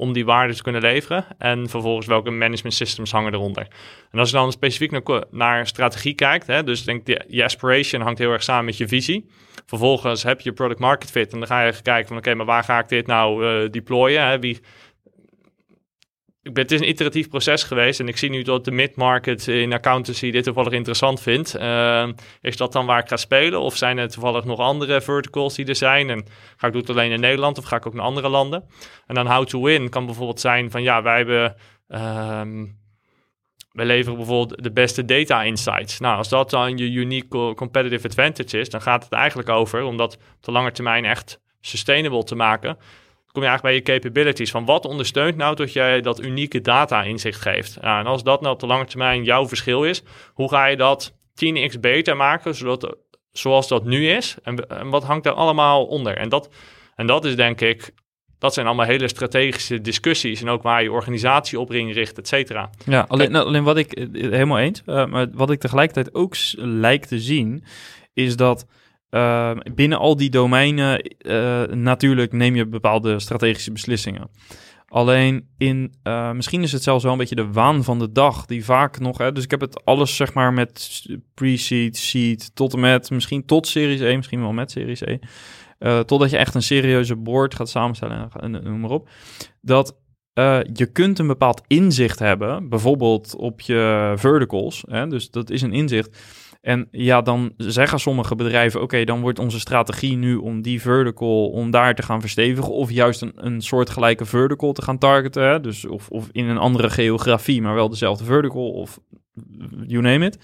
om die waarde te kunnen leveren. En vervolgens welke management systems hangen eronder. En als je dan specifiek naar, naar strategie kijkt, hè, dus denk je, je aspiration hangt heel erg samen met je visie. Vervolgens heb je product market fit en dan ga je kijken van oké, maar waar ga ik dit nou uh, deployen? Hè? Wie, het is een iteratief proces geweest en ik zie nu dat de mid-market in accountancy dit toevallig interessant vindt. Uh, is dat dan waar ik ga spelen of zijn er toevallig nog andere verticals die er zijn? En ga ik het alleen in Nederland of ga ik ook naar andere landen? En dan how to win kan bijvoorbeeld zijn van ja, wij hebben... Um, wij leveren bijvoorbeeld de beste data insights. Nou, als dat dan je unique competitive advantage is, dan gaat het eigenlijk over om dat op de lange termijn echt sustainable te maken kom je eigenlijk bij je capabilities. Van wat ondersteunt nou dat jij dat unieke data inzicht geeft? Nou, en als dat nou op de lange termijn jouw verschil is, hoe ga je dat 10x beter maken, zodat, zoals dat nu is? En, en wat hangt er allemaal onder? En dat, en dat is denk ik dat zijn allemaal hele strategische discussies en ook waar je organisatie op richt, et cetera. Ja, alleen, nou, alleen wat ik eh, helemaal eens, uh, maar wat ik tegelijkertijd ook lijkt te zien, is dat uh, binnen al die domeinen, uh, natuurlijk neem je bepaalde strategische beslissingen. Alleen in, uh, misschien is het zelfs wel een beetje de waan van de dag, die vaak nog, hè, dus ik heb het alles zeg maar met pre-seed, seed, tot en met, misschien tot Series E, misschien wel met Series E, totdat je echt een serieuze board gaat samenstellen en, en noem maar op. Dat je kunt een bepaald inzicht hebben, bijvoorbeeld op je verticals, hè, dus dat is een inzicht en ja, dan zeggen sommige bedrijven: oké, dan wordt onze strategie nu om die vertical, om daar te gaan verstevigen. Of juist een, een soortgelijke vertical te gaan targeten. Dus of, of in een andere geografie, maar wel dezelfde vertical. Of you name it.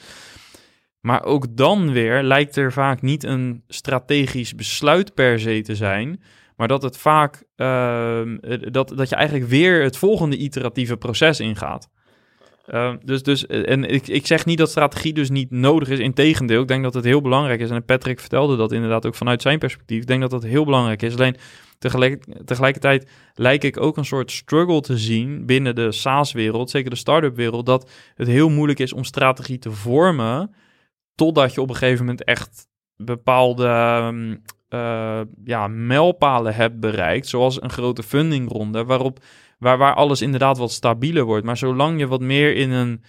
Maar ook dan weer lijkt er vaak niet een strategisch besluit per se te zijn. Maar dat het vaak uh, dat, dat je eigenlijk weer het volgende iteratieve proces ingaat. Uh, dus, dus, en ik, ik zeg niet dat strategie dus niet nodig is. Integendeel, ik denk dat het heel belangrijk is. En Patrick vertelde dat inderdaad ook vanuit zijn perspectief. Ik denk dat dat heel belangrijk is. Alleen tegelijk, tegelijkertijd lijkt ik ook een soort struggle te zien binnen de SaaS-wereld, zeker de start-up wereld, dat het heel moeilijk is om strategie te vormen. Totdat je op een gegeven moment echt bepaalde uh, ja, mijlpalen hebt bereikt. Zoals een grote fundingronde, waarop waar, waar alles inderdaad wat stabieler wordt. Maar zolang je wat meer in een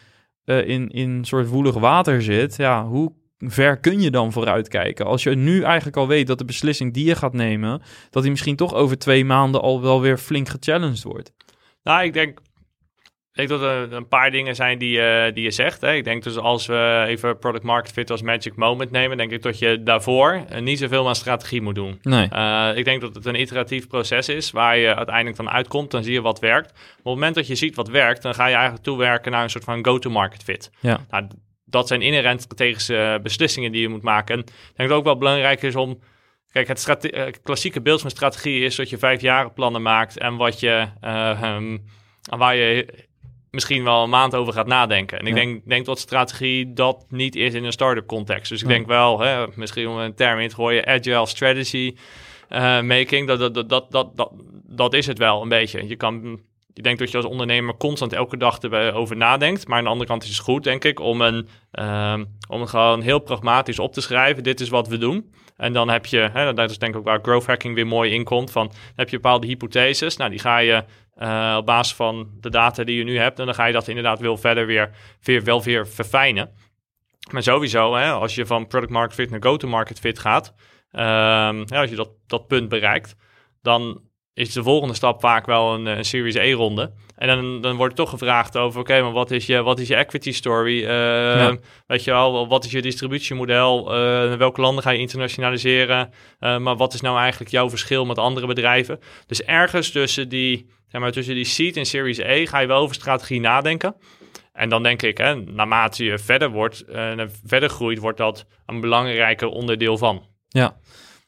uh, in, in soort woelig water zit, ja, hoe ver kun je dan vooruitkijken? Als je nu eigenlijk al weet dat de beslissing die je gaat nemen, dat die misschien toch over twee maanden al wel weer flink gechallenged wordt. Nou, ik denk denk dat er een paar dingen zijn die, uh, die je zegt. Hè. Ik denk dus als we even product market fit als magic moment nemen, denk ik dat je daarvoor uh, niet zoveel aan strategie moet doen. Nee. Uh, ik denk dat het een iteratief proces is waar je uiteindelijk van uitkomt. Dan zie je wat werkt. Op het moment dat je ziet wat werkt, dan ga je eigenlijk toewerken naar een soort van go-to-market fit. Ja. Nou, dat zijn inherent strategische beslissingen die je moet maken. En ik denk dat het ook wel belangrijk is om Kijk, het klassieke beeld van strategie is dat je vijf jaren plannen maakt en wat je, um, waar je misschien wel een maand over gaat nadenken. En ik denk, denk dat strategie dat niet is in een start-up context. Dus ik denk wel, hè, misschien om een term in te gooien, agile strategy uh, making, dat, dat, dat, dat, dat, dat is het wel een beetje. Je kan je denkt dat je als ondernemer constant elke dag erover nadenkt. Maar aan de andere kant is het goed, denk ik, om, een, um, om gewoon heel pragmatisch op te schrijven. Dit is wat we doen. En dan heb je, hè, dat is denk ik ook waar growth hacking weer mooi in komt. Van, heb je bepaalde hypotheses. Nou, die ga je uh, op basis van de data die je nu hebt. En dan ga je dat inderdaad wel verder weer, weer wel weer verfijnen. Maar sowieso, hè, als je van product market fit naar go-to-market fit gaat. Um, ja, als je dat, dat punt bereikt, dan is de volgende stap vaak wel een, een Series A-ronde. En dan, dan wordt toch gevraagd over, oké, maar wat is, je, wat is je equity story? Uh, Weet je wel, wat is je distributiemodel? Uh, welke landen ga je internationaliseren? Uh, maar wat is nou eigenlijk jouw verschil met andere bedrijven? Dus ergens tussen die, zeg maar, tussen die seed en Series A ga je wel over strategie nadenken. En dan denk ik, hè, naarmate je verder wordt, verder groeit, wordt dat een belangrijker onderdeel van. Ja,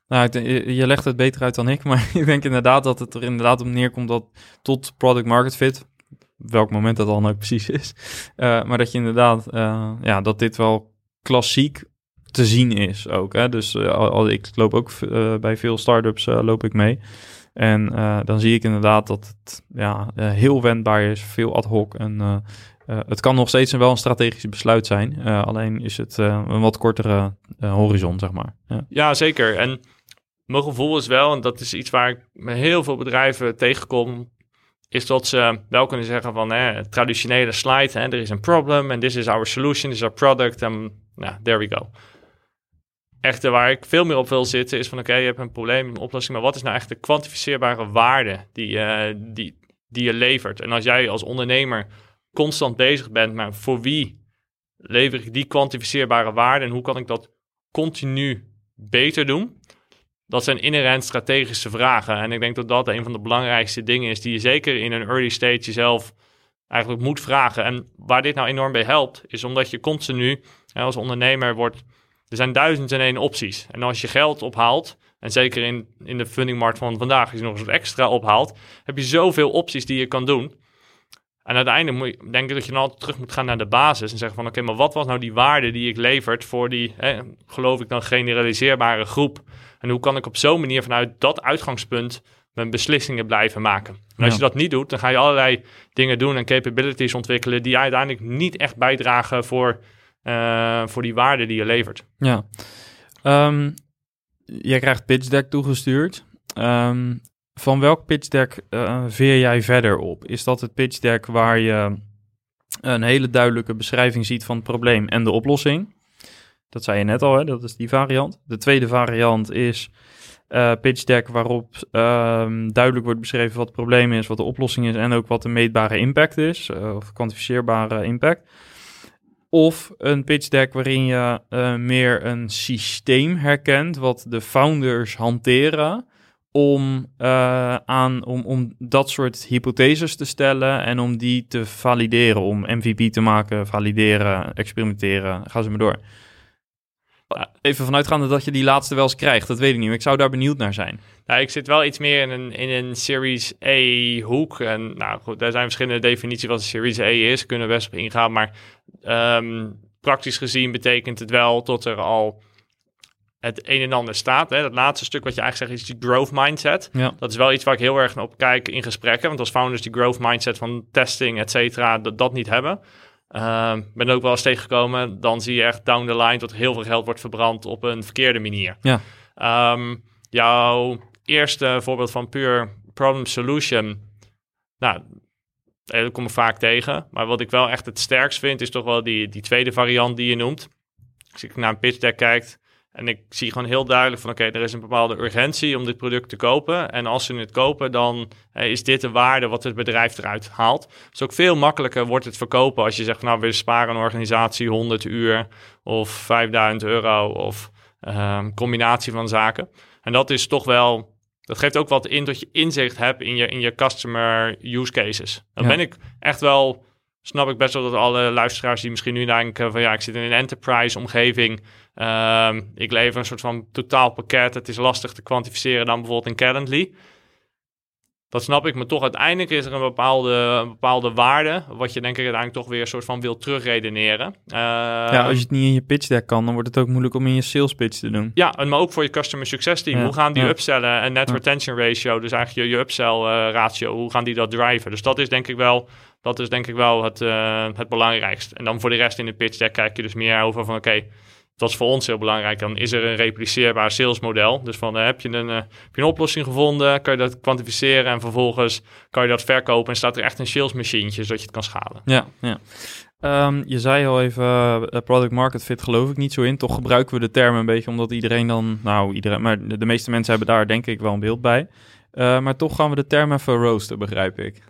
nou, je legt het beter uit dan ik, maar ik denk inderdaad dat het er inderdaad op neerkomt dat tot product market fit, welk moment dat dan ook precies is, uh, maar dat je inderdaad, uh, ja, dat dit wel klassiek te zien is ook. Hè? Dus al, ik loop ook bij veel startups loop ik mee. En dan zie ik inderdaad dat het ja, heel wendbaar is, veel ad hoc en het kan nog steeds wel een strategisch besluit zijn. alleen is het een wat kortere horizon, zeg maar. Ja, ja zeker. En mijn gevoel is wel, en dat is iets waar ik met heel veel bedrijven tegenkom, is dat ze wel kunnen zeggen van hè, traditionele slide, hè, er is een problem en this is our solution, this is our product en nou, there we go. Echter, waar ik veel meer op wil zitten is van oké, je hebt een probleem, een oplossing, maar wat is nou echt de kwantificeerbare waarde die, uh, die, die je levert? En als jij als ondernemer constant bezig bent, maar voor wie lever ik die kwantificeerbare waarde en hoe kan ik dat continu beter doen? dat zijn inherent strategische vragen. En ik denk dat dat een van de belangrijkste dingen is die je zeker in een early stage jezelf eigenlijk moet vragen. En waar dit nou enorm bij helpt, is omdat je continu als ondernemer wordt. Er zijn duizend en één opties. En als je geld ophaalt, en zeker in, in de fundingmarkt van vandaag, als je nog eens wat extra ophaalt, heb je zoveel opties die je kan doen. En uiteindelijk moet je, denk ik dat je dan altijd terug moet gaan naar de basis en zeggen van oké, maar wat was nou die waarde die ik levert voor die, hè, geloof ik dan, generaliseerbare groep en hoe kan ik op zo'n manier vanuit dat uitgangspunt mijn beslissingen blijven maken? En als je dat niet doet, dan ga je allerlei dingen doen en capabilities ontwikkelen die uiteindelijk niet echt bijdragen voor, uh, voor die waarde die je levert. Ja. Um, jij krijgt pitch deck toegestuurd. Um, van welk pitch deck uh, veer jij verder op? Is dat het pitch deck waar je een hele duidelijke beschrijving ziet van het probleem en de oplossing? Dat zei je net al, hè? dat is die variant. De tweede variant is uh, pitch deck waarop um, duidelijk wordt beschreven wat het probleem is, wat de oplossing is en ook wat de meetbare impact is, of kwantificeerbare impact. Of een pitch deck waarin je uh, meer een systeem herkent wat de founders hanteren om, aan, om, om dat soort hypotheses te stellen en om die te valideren, om MVP te maken, valideren, experimenteren, ga ze maar door. Even vanuitgaande dat je die laatste wel eens krijgt, dat weet ik niet. ik zou daar benieuwd naar zijn. Nou, ik zit wel iets meer in een, in een Series A hoek. En nou goed, daar zijn verschillende definities wat een Series A is. Kunnen we best op ingaan. Maar um, praktisch gezien betekent het wel dat er al het een en ander staat. Hè. Dat laatste stuk wat je eigenlijk zegt is die growth mindset. Ja. Dat is wel iets waar ik heel erg op kijk in gesprekken. Want als founders die growth mindset van testing, et cetera, dat, dat niet hebben. Uh, ben ook wel eens tegengekomen. Dan zie je echt down the line dat heel veel geld wordt verbrand op een verkeerde manier. Ja. Um, jouw eerste voorbeeld van puur problem solution. Nou, dat kom ik vaak tegen. Maar wat ik wel echt het sterkst vind, is toch wel die, die tweede variant die je noemt. Als ik naar een pitch deck kijkt, en ik zie gewoon heel duidelijk van oké, er is een bepaalde urgentie om dit product te kopen. En als ze het kopen, dan eh, is dit de waarde wat het bedrijf eruit haalt. Dus ook veel makkelijker wordt het verkopen als je zegt, nou we sparen een organisatie 100 uur of 5000 euro of um, combinatie van zaken. En dat is toch wel, dat geeft ook wat in dat je inzicht hebt in je, in je customer use cases. Dan ben ik echt wel snap ik best wel dat alle luisteraars die misschien nu denken van ja, ik zit in een enterprise omgeving. Um, ik lever een soort van totaalpakket. Het is lastig te kwantificeren dan bijvoorbeeld in Calendly. Dat snap ik, maar toch uiteindelijk is er een bepaalde, een bepaalde waarde, wat je denk ik uiteindelijk toch weer een soort van wil terugredeneren. Uh, ja, als je het niet in je pitch deck kan, dan wordt het ook moeilijk om in je sales pitch te doen. Ja, maar ook voor je customer success team. hoe gaan die ja. upsellen en net retention ratio, dus eigenlijk je, je upsell uh, ratio, hoe gaan die dat driven? Dus dat is denk ik wel dat is denk ik wel het, uh, het belangrijkste. En dan voor de rest in de pitch deck kijk je dus meer over van oké, dat is voor ons heel belangrijk. Dan is er een repliceerbaar salesmodel. Dus van uh, heb, je een, uh, heb je een oplossing gevonden, kan je dat kwantificeren en vervolgens kan je dat verkopen en staat er echt een sales machine zodat je het kan schalen. Ja, ja. Um, je zei al even, uh, product market fit geloof ik niet zo in. Toch gebruiken we de term een beetje omdat iedereen dan, nou iedereen, maar de, de meeste mensen hebben daar denk ik wel een beeld bij. Maar toch gaan we de term even roosten, begrijp ik.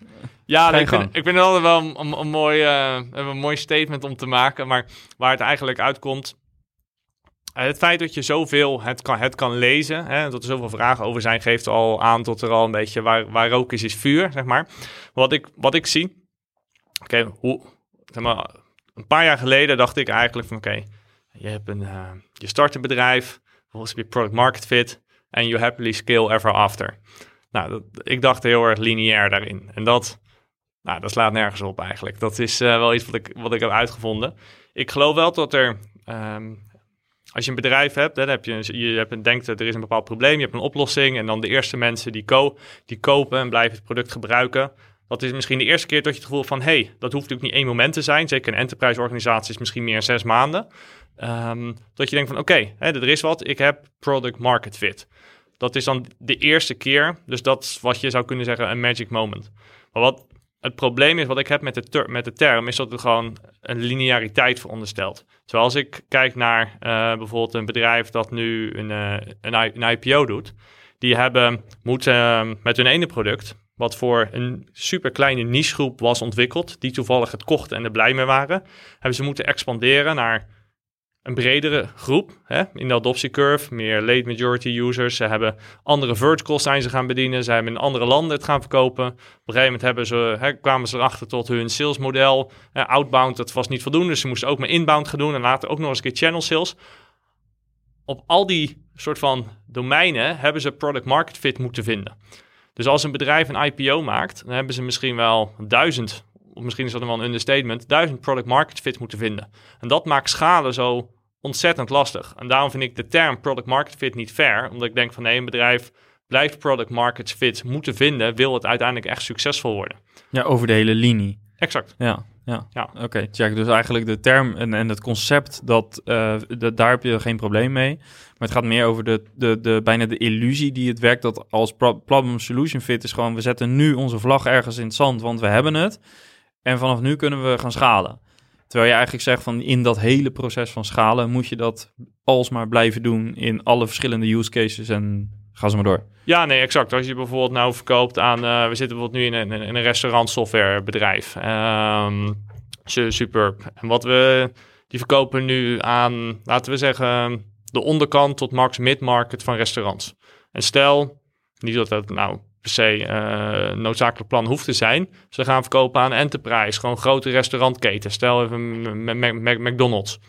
Ja, ik, vind, ik vind het altijd wel een, een, mooi, een mooi statement om te maken. Maar waar het eigenlijk uitkomt... Het feit dat je zoveel het kan, het kan lezen, hè, dat er zoveel vragen over zijn, geeft al aan tot er al een beetje waar, waar rook is, is vuur, zeg maar. Wat ik, wat ik zie, oké, hoe, zeg maar, een paar jaar geleden dacht ik eigenlijk van, oké, je hebt een, uh, je start een bedrijf, vervolgens heb je product market fit en you happily scale ever after. Nou, dat, ik dacht heel erg lineair daarin. En dat, nou, dat slaat nergens op eigenlijk. Dat is uh, wel iets wat ik, wat ik heb uitgevonden. Ik geloof wel dat er, um, als je een bedrijf hebt, dan heb je, je hebt een, denkt er is een bepaald probleem, je hebt een oplossing en dan de eerste mensen die, die kopen en blijven het product gebruiken, dat is misschien de eerste keer dat je het gevoel van, hey, dat hoeft natuurlijk niet één moment te zijn. Zeker een enterprise organisatie is misschien meer zes maanden. Um, dat je denkt van, oké, er is wat, ik heb product market fit. Dat is dan de eerste keer, dus dat is wat je zou kunnen zeggen een magic moment. Maar wat het probleem is, wat ik heb met de, met de term, is dat het gewoon een lineariteit veronderstelt. Terwijl als ik kijk naar uh, bijvoorbeeld een bedrijf dat nu een, uh, een, IPO doet, die hebben moeten uh, met hun ene product wat voor een super kleine nichegroep was ontwikkeld, die toevallig het kochten en er blij mee waren, hebben ze moeten expanderen naar een bredere groep hè, in de adoptiecurve, meer late majority users. Ze hebben andere verticals zijn ze gaan bedienen, ze hebben in andere landen het gaan verkopen. Op een gegeven moment hebben ze, hè, kwamen ze erachter tot hun salesmodel. Uh, outbound, dat was niet voldoende, dus ze moesten ook maar inbound gaan doen en later ook nog eens een keer channel sales. Op al die soort van domeinen hebben ze product market fit moeten vinden. Dus als een bedrijf een IPO maakt, dan hebben ze misschien wel duizend, misschien is dat wel een understatement, duizend product market fit moeten vinden. En dat maakt schalen zo ontzettend lastig. En daarom vind ik de term product market fit niet fair, omdat ik denk van nee, een bedrijf blijft product market fit moeten vinden, wil het uiteindelijk echt succesvol worden. Ja, over de hele linie. Exact. Ja, ja. ja. Oké, check. Dus eigenlijk de term en, en het concept, dat, uh, de, daar heb je geen probleem mee. Maar het gaat meer over de, de, de, bijna de illusie die het werkt dat als problem solution fit is gewoon, we zetten nu onze vlag ergens in het zand, want we hebben het. En vanaf nu kunnen we gaan schalen. Terwijl je eigenlijk zegt van in dat hele proces van schalen moet je dat alsmaar blijven doen in alle verschillende use cases en ga ze maar door. Ja, nee, exact. Als je bijvoorbeeld nou verkoopt aan, uh, we zitten bijvoorbeeld nu in een, in een restaurant. Um, super. En wat we, die verkopen nu aan, laten we zeggen, de onderkant tot max mid-market van restaurants. En stel, niet dat dat nou per se uh, noodzakelijk plan hoeft te zijn. Ze gaan verkopen aan enterprise, gewoon grote restaurantketen. Stel even McDonald's.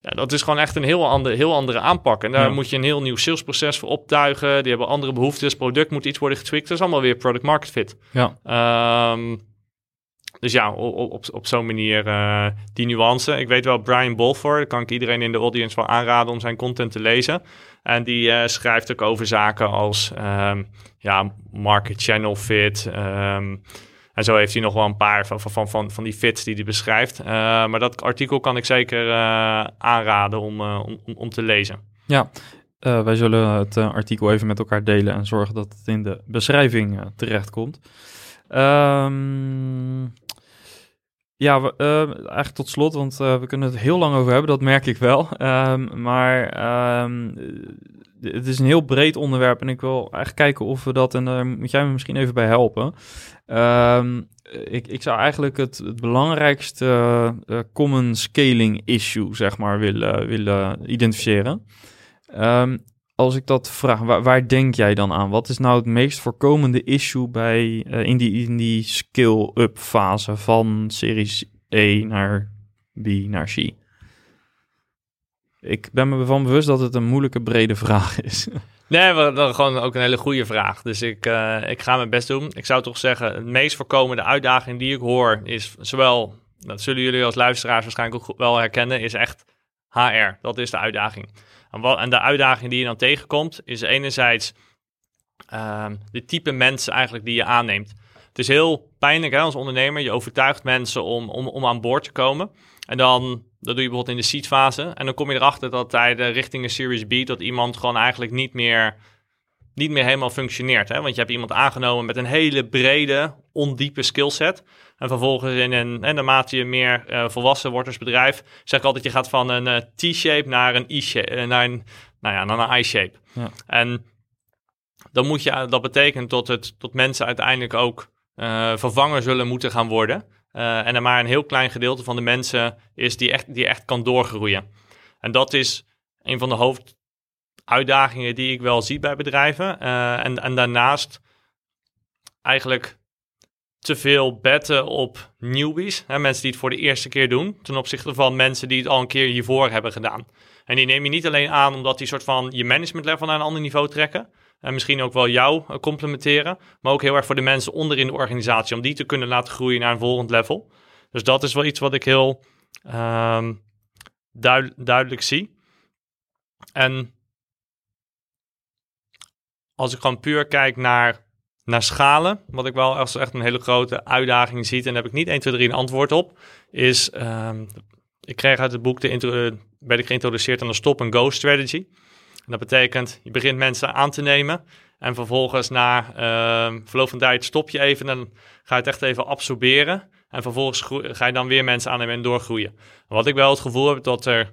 Ja, dat is gewoon echt een heel, ander, heel andere aanpak. En daar moet je een heel nieuw salesproces voor optuigen. Die hebben andere behoeftes. Product moet iets worden getwikt. Dat is allemaal weer product market fit. Ja. Um, dus ja, op, op, op zo'n manier uh, die nuance. Ik weet wel, Brian Bolford, kan ik iedereen in de audience wel aanraden om zijn content te lezen. En die uh, schrijft ook over zaken als um, ja, market channel fit. Um, en zo heeft hij nog wel een paar van, van, van, van die fits die hij beschrijft. Uh, maar dat artikel kan ik zeker aanraden om, om, om te lezen. Ja, wij zullen het artikel even met elkaar delen en zorgen dat het in de beschrijving terechtkomt. Um, ja, we, uh, eigenlijk tot slot, want uh, we kunnen het heel lang over hebben, dat merk ik wel. Um, maar um, het is een heel breed onderwerp en ik wil eigenlijk kijken of we dat, en daar moet jij me misschien even bij helpen. Ik, ik zou eigenlijk het, het belangrijkste uh, common scaling issue, zeg maar, willen, willen identificeren. Als ik dat vraag, waar, denk jij dan aan? Wat is nou het meest voorkomende issue bij, uh, in die, in die scale-up fase van series E naar B naar C? Ik ben me ervan bewust dat het een moeilijke, brede vraag is. Nee, maar gewoon ook een hele goede vraag. Dus ik, uh, ik ga mijn best doen. Ik zou toch zeggen, het meest voorkomende uitdaging die ik hoor is zowel, dat zullen jullie als luisteraars waarschijnlijk ook wel herkennen, is echt HR. Dat is de uitdaging. En, de uitdaging die je dan tegenkomt, is enerzijds uh, de type mensen eigenlijk die je aanneemt. Het is heel pijnlijk hè, als ondernemer. Je overtuigt mensen om, om, om aan boord te komen. En dan, dat doe je bijvoorbeeld in de seed fase. En dan kom je erachter dat bij de richting een Series B, dat iemand gewoon eigenlijk niet meer, niet meer helemaal functioneert. Hè? Want je hebt iemand aangenomen met een hele brede, ondiepe skillset. En vervolgens in een, en naarmate je meer uh, volwassen wordt als bedrijf, zeg ik altijd, je gaat van een uh, T-shape naar een I-shape, uh, naar een, nou ja, naar een I-shape. Ja. En dan moet je, dat betekent dat, het, dat mensen uiteindelijk ook uh, vervangen zullen moeten gaan worden. En er maar een heel klein gedeelte van de mensen is die echt, die echt kan doorgroeien. En dat is een van de hoofduitdagingen die ik wel zie bij bedrijven. En, en daarnaast eigenlijk te veel betten op newbies. Hè, mensen die het voor de eerste keer doen. Ten opzichte van mensen die het al een keer hiervoor hebben gedaan. En die neem je niet alleen aan omdat die soort van je management level naar een ander niveau trekken. En misschien ook wel jou uh, complementeren. Maar ook heel erg voor de mensen onder in de organisatie. Om die te kunnen laten groeien naar een volgend level. Dus dat is wel iets wat ik heel duid duidelijk zie. En als ik gewoon puur kijk naar, naar schalen, wat ik wel als echt een hele grote uitdaging zie, en daar heb ik niet 1, 2, 3 een antwoord op, is, um, ik kreeg uit het boek, de intro, werd ik geïntroduceerd aan de stop-and-go strategy. En dat betekent, je begint mensen aan te nemen en vervolgens na uh, verloop van tijd stop je even en ga je het echt even absorberen. En vervolgens ga je dan weer mensen aannemen en doorgroeien. Wat ik wel het gevoel heb dat er,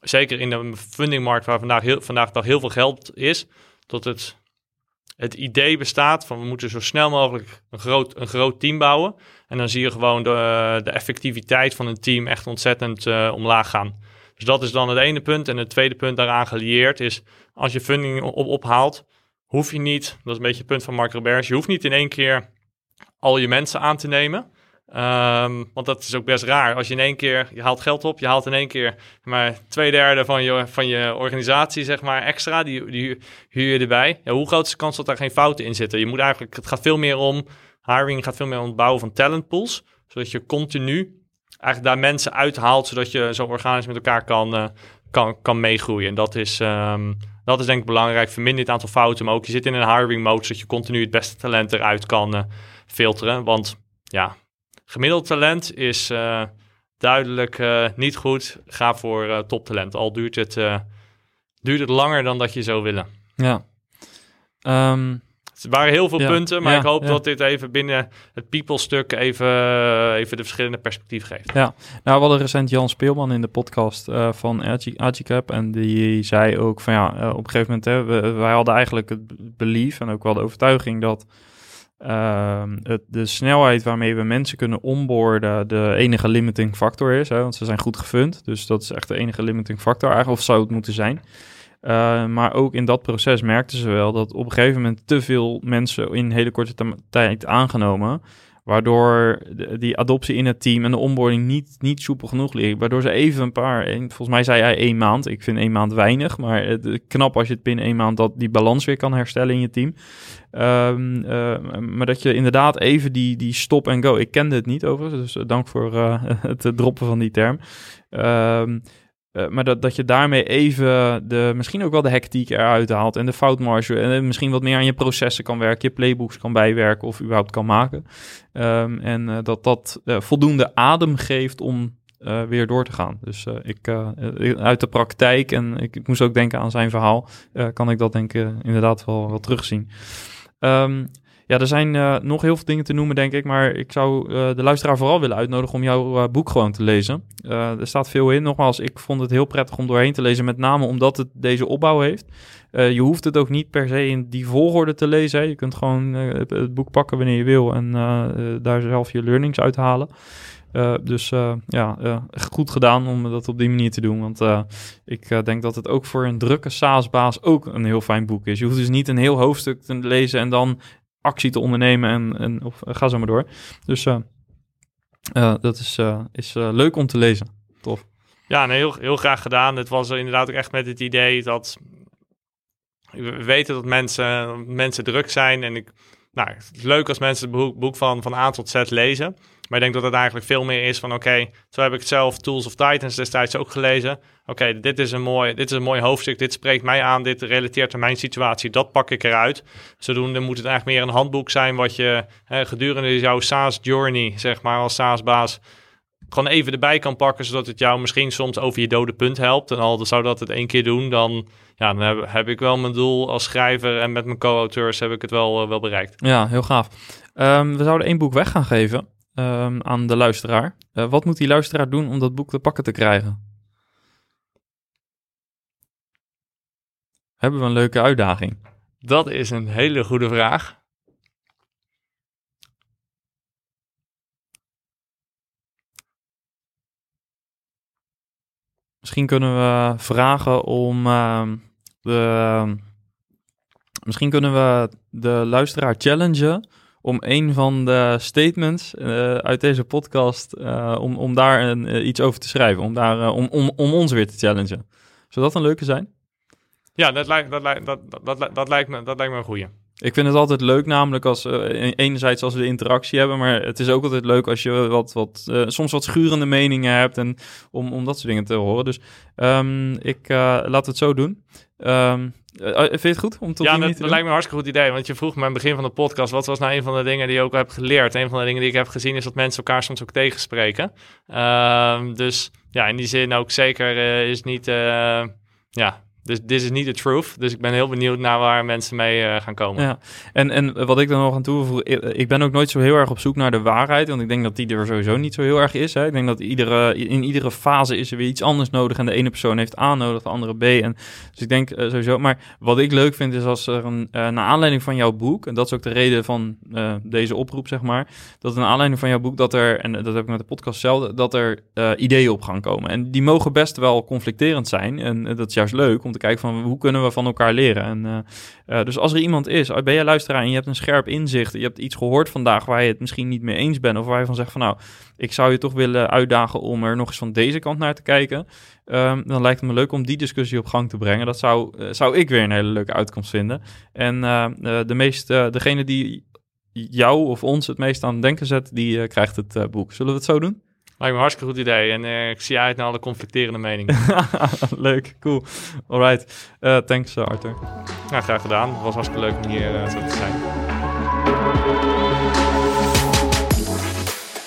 zeker in de fundingmarkt waar vandaag, heel, vandaag dag heel veel geld is, dat het, het idee bestaat van we moeten zo snel mogelijk een groot, een groot team bouwen. En dan zie je gewoon de, de effectiviteit van een team echt ontzettend uh, omlaag gaan. Dus dat is dan het ene punt. En het tweede punt daaraan gelieerd is, als je funding op, ophaalt, hoef je niet, dat is een beetje het punt van Mark Roberts, je hoeft niet in één keer al je mensen aan te nemen. Um, want dat is ook best raar. Als je in één keer, je haalt geld op, je haalt in één keer maar twee derde van je, van je organisatie, zeg maar, extra, die, die huur je erbij. Hoe groot is de kans dat daar geen fouten in zitten? Je moet eigenlijk, het gaat veel meer om, hiring gaat veel meer om het bouwen van talentpools, zodat je continu eigenlijk daar mensen uithaalt, zodat je zo organisch met elkaar kan, uh, kan, kan meegroeien. En dat is, um, dat is denk ik belangrijk. Verminder het aantal fouten, maar ook je zit in een hiring mode, zodat je continu het beste talent eruit kan uh, filteren. Want ja, gemiddeld talent is uh, duidelijk niet goed. Ga voor toptalent. Al duurt het, duurt het langer dan dat je zou willen. Ja. Um, het waren heel veel ja, punten, maar ja, ik hoop ja. dat dit even binnen het people-stuk even, even de verschillende perspectieven geeft. Ja, nou we hadden recent Jan Speelman in de podcast uh, van Agicap en die zei ook van ja, uh, op een gegeven moment, hè, we, wij hadden eigenlijk het belief en ook wel de overtuiging dat het, de snelheid waarmee we mensen kunnen onboarden de enige limiting factor is, hè, want ze zijn goed gefund, dus dat is echt de enige limiting factor eigenlijk, of zou het moeten zijn. Uh, maar ook in dat proces merkten ze wel dat op een gegeven moment te veel mensen in hele korte tijd aangenomen. Waardoor die adoptie in het team en de onboarding niet, niet soepel genoeg liggen. Waardoor ze even een paar, volgens mij zei hij één maand. Ik vind één maand weinig, maar het, knap als je het binnen één maand dat die balans weer kan herstellen in je team. Um, uh, maar dat je inderdaad even die, die stop en go. Ik kende het niet overigens, dus dank voor uh, het droppen van die term. Um, uh, maar dat, dat je daarmee even de, misschien ook wel de hectiek eruit haalt en de foutmarge en misschien wat meer aan je processen kan werken, je playbooks kan bijwerken of überhaupt kan maken. Um, en uh, dat dat voldoende adem geeft om weer door te gaan. Dus ik uit de praktijk en ik, ik, moest ook denken aan zijn verhaal, kan ik dat denk ik inderdaad wel, wel terugzien. Um, ja, er zijn uh, nog heel veel dingen te noemen, denk ik. Maar ik zou uh, de luisteraar vooral willen uitnodigen om jouw uh, boek gewoon te lezen. er staat veel in. Nogmaals, ik vond het heel prettig om doorheen te lezen. Met name omdat het deze opbouw heeft. je hoeft het ook niet per se in die volgorde te lezen. Hè. Je kunt gewoon het boek pakken wanneer je wil en daar zelf je learnings uithalen. Uh, dus ja, uh, goed gedaan om dat op die manier te doen. Want ik denk dat het ook voor een drukke SaaS-baas ook een heel fijn boek is. Je hoeft dus niet een heel hoofdstuk te lezen en dan actie te ondernemen en, en of, uh, ga zo maar door. Dus uh, uh, dat is, is leuk om te lezen. Tof. Ja, heel, heel graag gedaan. Het was inderdaad ook echt met het idee dat we weten dat mensen, mensen druk zijn. En ik, nou, het is leuk als mensen het boek, boek van, van A tot Z lezen. Maar ik denk dat het eigenlijk veel meer is van oké, zo heb ik het zelf Tools of Titans destijds ook gelezen. Oké, dit, is een mooi, dit is een mooi hoofdstuk, dit spreekt mij aan, dit relateert aan mijn situatie, dat pak ik eruit. Zodoende moet het eigenlijk meer een handboek zijn wat je hè, gedurende jouw SaaS journey, zeg maar, als SaaS-baas, gewoon even erbij kan pakken, zodat het jou misschien soms over je dode punt helpt. En al zou dat het één keer doen, dan, ja, dan heb, heb ik wel mijn doel als schrijver en met mijn co-auteurs heb ik het wel, uh, wel bereikt. Ja, heel gaaf. Um, we zouden één boek weg gaan geven um, aan de luisteraar. Uh, wat moet die luisteraar doen om dat boek te pakken te krijgen? Hebben we een leuke uitdaging? Dat is een hele goede vraag. Misschien kunnen we vragen om ehm, de. Misschien kunnen we de luisteraar challengen om een van de statements eh, uit deze podcast, eh, om, om daar een, eh, iets over te schrijven, om, daar, om, om, om ons weer te challengen. Zou dat een leuke zijn? Ja, dat lijkt, dat lijkt, dat, dat, dat, lijkt, me, dat lijkt me een goeie. Ik vind het altijd leuk, namelijk als eh, enerzijds als we de interactie hebben, maar het is ook altijd leuk als je wat, wat soms wat schurende meningen hebt en om, om dat soort dingen te horen. Dus ehm, ik laat het zo doen. Ehm, eh, vind je het goed om tot ja, dat, lijkt me een hartstikke goed idee. Want je vroeg me aan het begin van de podcast... wat was nou een van de dingen die je ook hebt geleerd? Een van de dingen die ik heb gezien... is dat mensen elkaar soms ook tegenspreken. Ehm, dus ja, in die zin ook zeker eh, is niet... eh, ja, dus dit is niet de truth. Dus ik ben heel benieuwd naar waar mensen mee eh, gaan komen. Ja, en, en wat ik dan nog aan toevoeg, ik, ik ben ook nooit zo heel erg op zoek naar de waarheid, want ik denk dat die er sowieso niet zo heel erg is. Hè. Ik denk dat iedere, in iedere fase is er weer iets anders nodig en de ene persoon heeft A nodig, de andere B. En, dus ik denk eh, sowieso, maar wat ik leuk vind is als er een, eh, naar aanleiding van jouw boek, en dat is ook de reden van eh, deze oproep, zeg maar, dat naar aanleiding van jouw boek, dat er, en dat heb ik met de podcast zelf, dat er eh, ideeën op gaan komen. En die mogen best wel conflicterend zijn en eh, dat is juist leuk om te kijken van hoe kunnen we van elkaar leren. En eh, eh, dus als er iemand is, ben jij luisteraar en je hebt een scherp inzicht, je hebt iets gehoord vandaag waar je het misschien niet mee eens bent, of waar je van zegt van nou, ik zou je toch willen uitdagen om er nog eens van deze kant naar te kijken, ehm, dan lijkt het me leuk om die discussie op gang te brengen. Dat zou, eh, zou ik weer een hele leuke uitkomst vinden. En de meest, eh, degene die jou of ons het meest aan het denken zet, die krijgt het boek. Zullen we het zo doen? Lijkt me een hartstikke goed idee. En eh, ik zie uit naar alle conflicterende meningen. Leuk, cool. Alright, Eh thanks eh, Arthur. nou, graag gedaan. Het was hartstikke leuk om hier zo te zijn.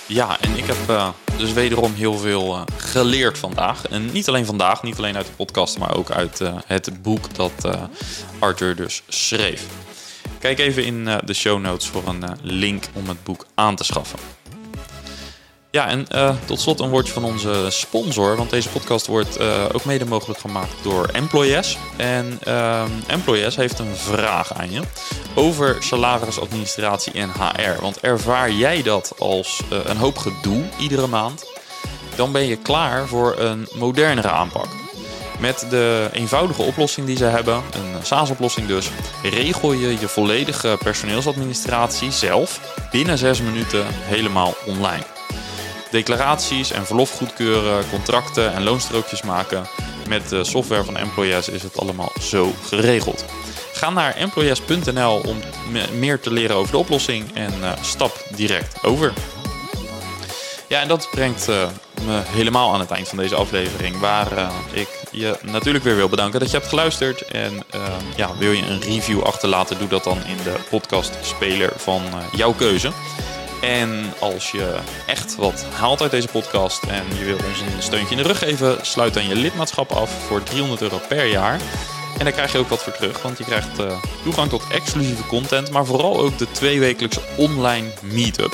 Ja, en ik heb eh, dus wederom heel veel eh, geleerd vandaag. En niet alleen vandaag, niet alleen uit de podcast, maar ook uit eh, het boek dat eh, Arthur dus schreef. Kijk even in eh, de show notes voor een link om het boek aan te schaffen. Ja, en eh, tot slot een woordje van onze sponsor. Want deze podcast wordt eh, ook mede mogelijk gemaakt door Employes. En ehm Employes heeft een vraag aan je over salaris, administratie en HR. Want ervaar jij dat als eh, een hoop gedoe iedere maand? Dan ben je klaar voor een modernere aanpak. Met de eenvoudige oplossing die ze hebben, een SaaS-oplossing dus, regel je je volledige personeelsadministratie zelf binnen 6 minuten helemaal online. Declaraties en verlof goedkeuren, contracten en loonstrookjes maken. Met de software van Employes is het allemaal zo geregeld. Ga naar employes.nl om me- meer te leren over de oplossing en eh, stap direct over. Ja, en dat brengt eh, me helemaal aan het eind van deze aflevering. Waar eh, ik je natuurlijk weer wil bedanken dat je hebt geluisterd. En eh, ja, wil je een review achterlaten, doe dat dan in de podcastspeler van jouw keuze. En als je echt wat haalt uit deze podcast en je wil ons een steuntje in de rug geven, sluit dan je lidmaatschap af voor 300 euro per jaar. En daar krijg je ook wat voor terug, want je krijgt eh, toegang tot exclusieve content, maar vooral ook de tweewekelijkse online meetup.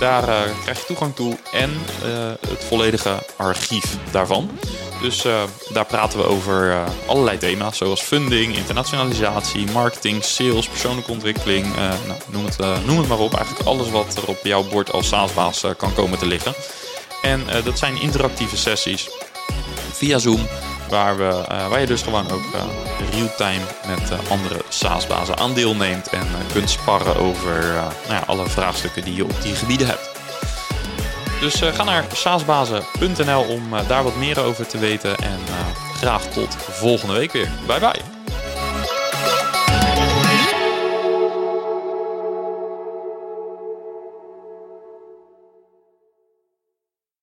Daar eh, krijg je toegang toe en eh, het volledige archief daarvan. Dus eh, daar praten we over eh, allerlei thema's, zoals funding, internationalisatie, marketing, sales, persoonlijke ontwikkeling. eh, nou, noem, het, noem het maar op. Eigenlijk alles wat er op jouw bord als SaaS-baas kan komen te liggen. En dat zijn interactieve sessies via Zoom, waar, we, waar je dus gewoon ook real-time met andere SaaS-bazen aan deelneemt en kunt sparren over nou ja, alle vraagstukken die je op die gebieden hebt. Dus eh, ga naar saasbazen.nl om eh, daar wat meer over te weten. En eh, graag tot volgende week weer. Bye bye.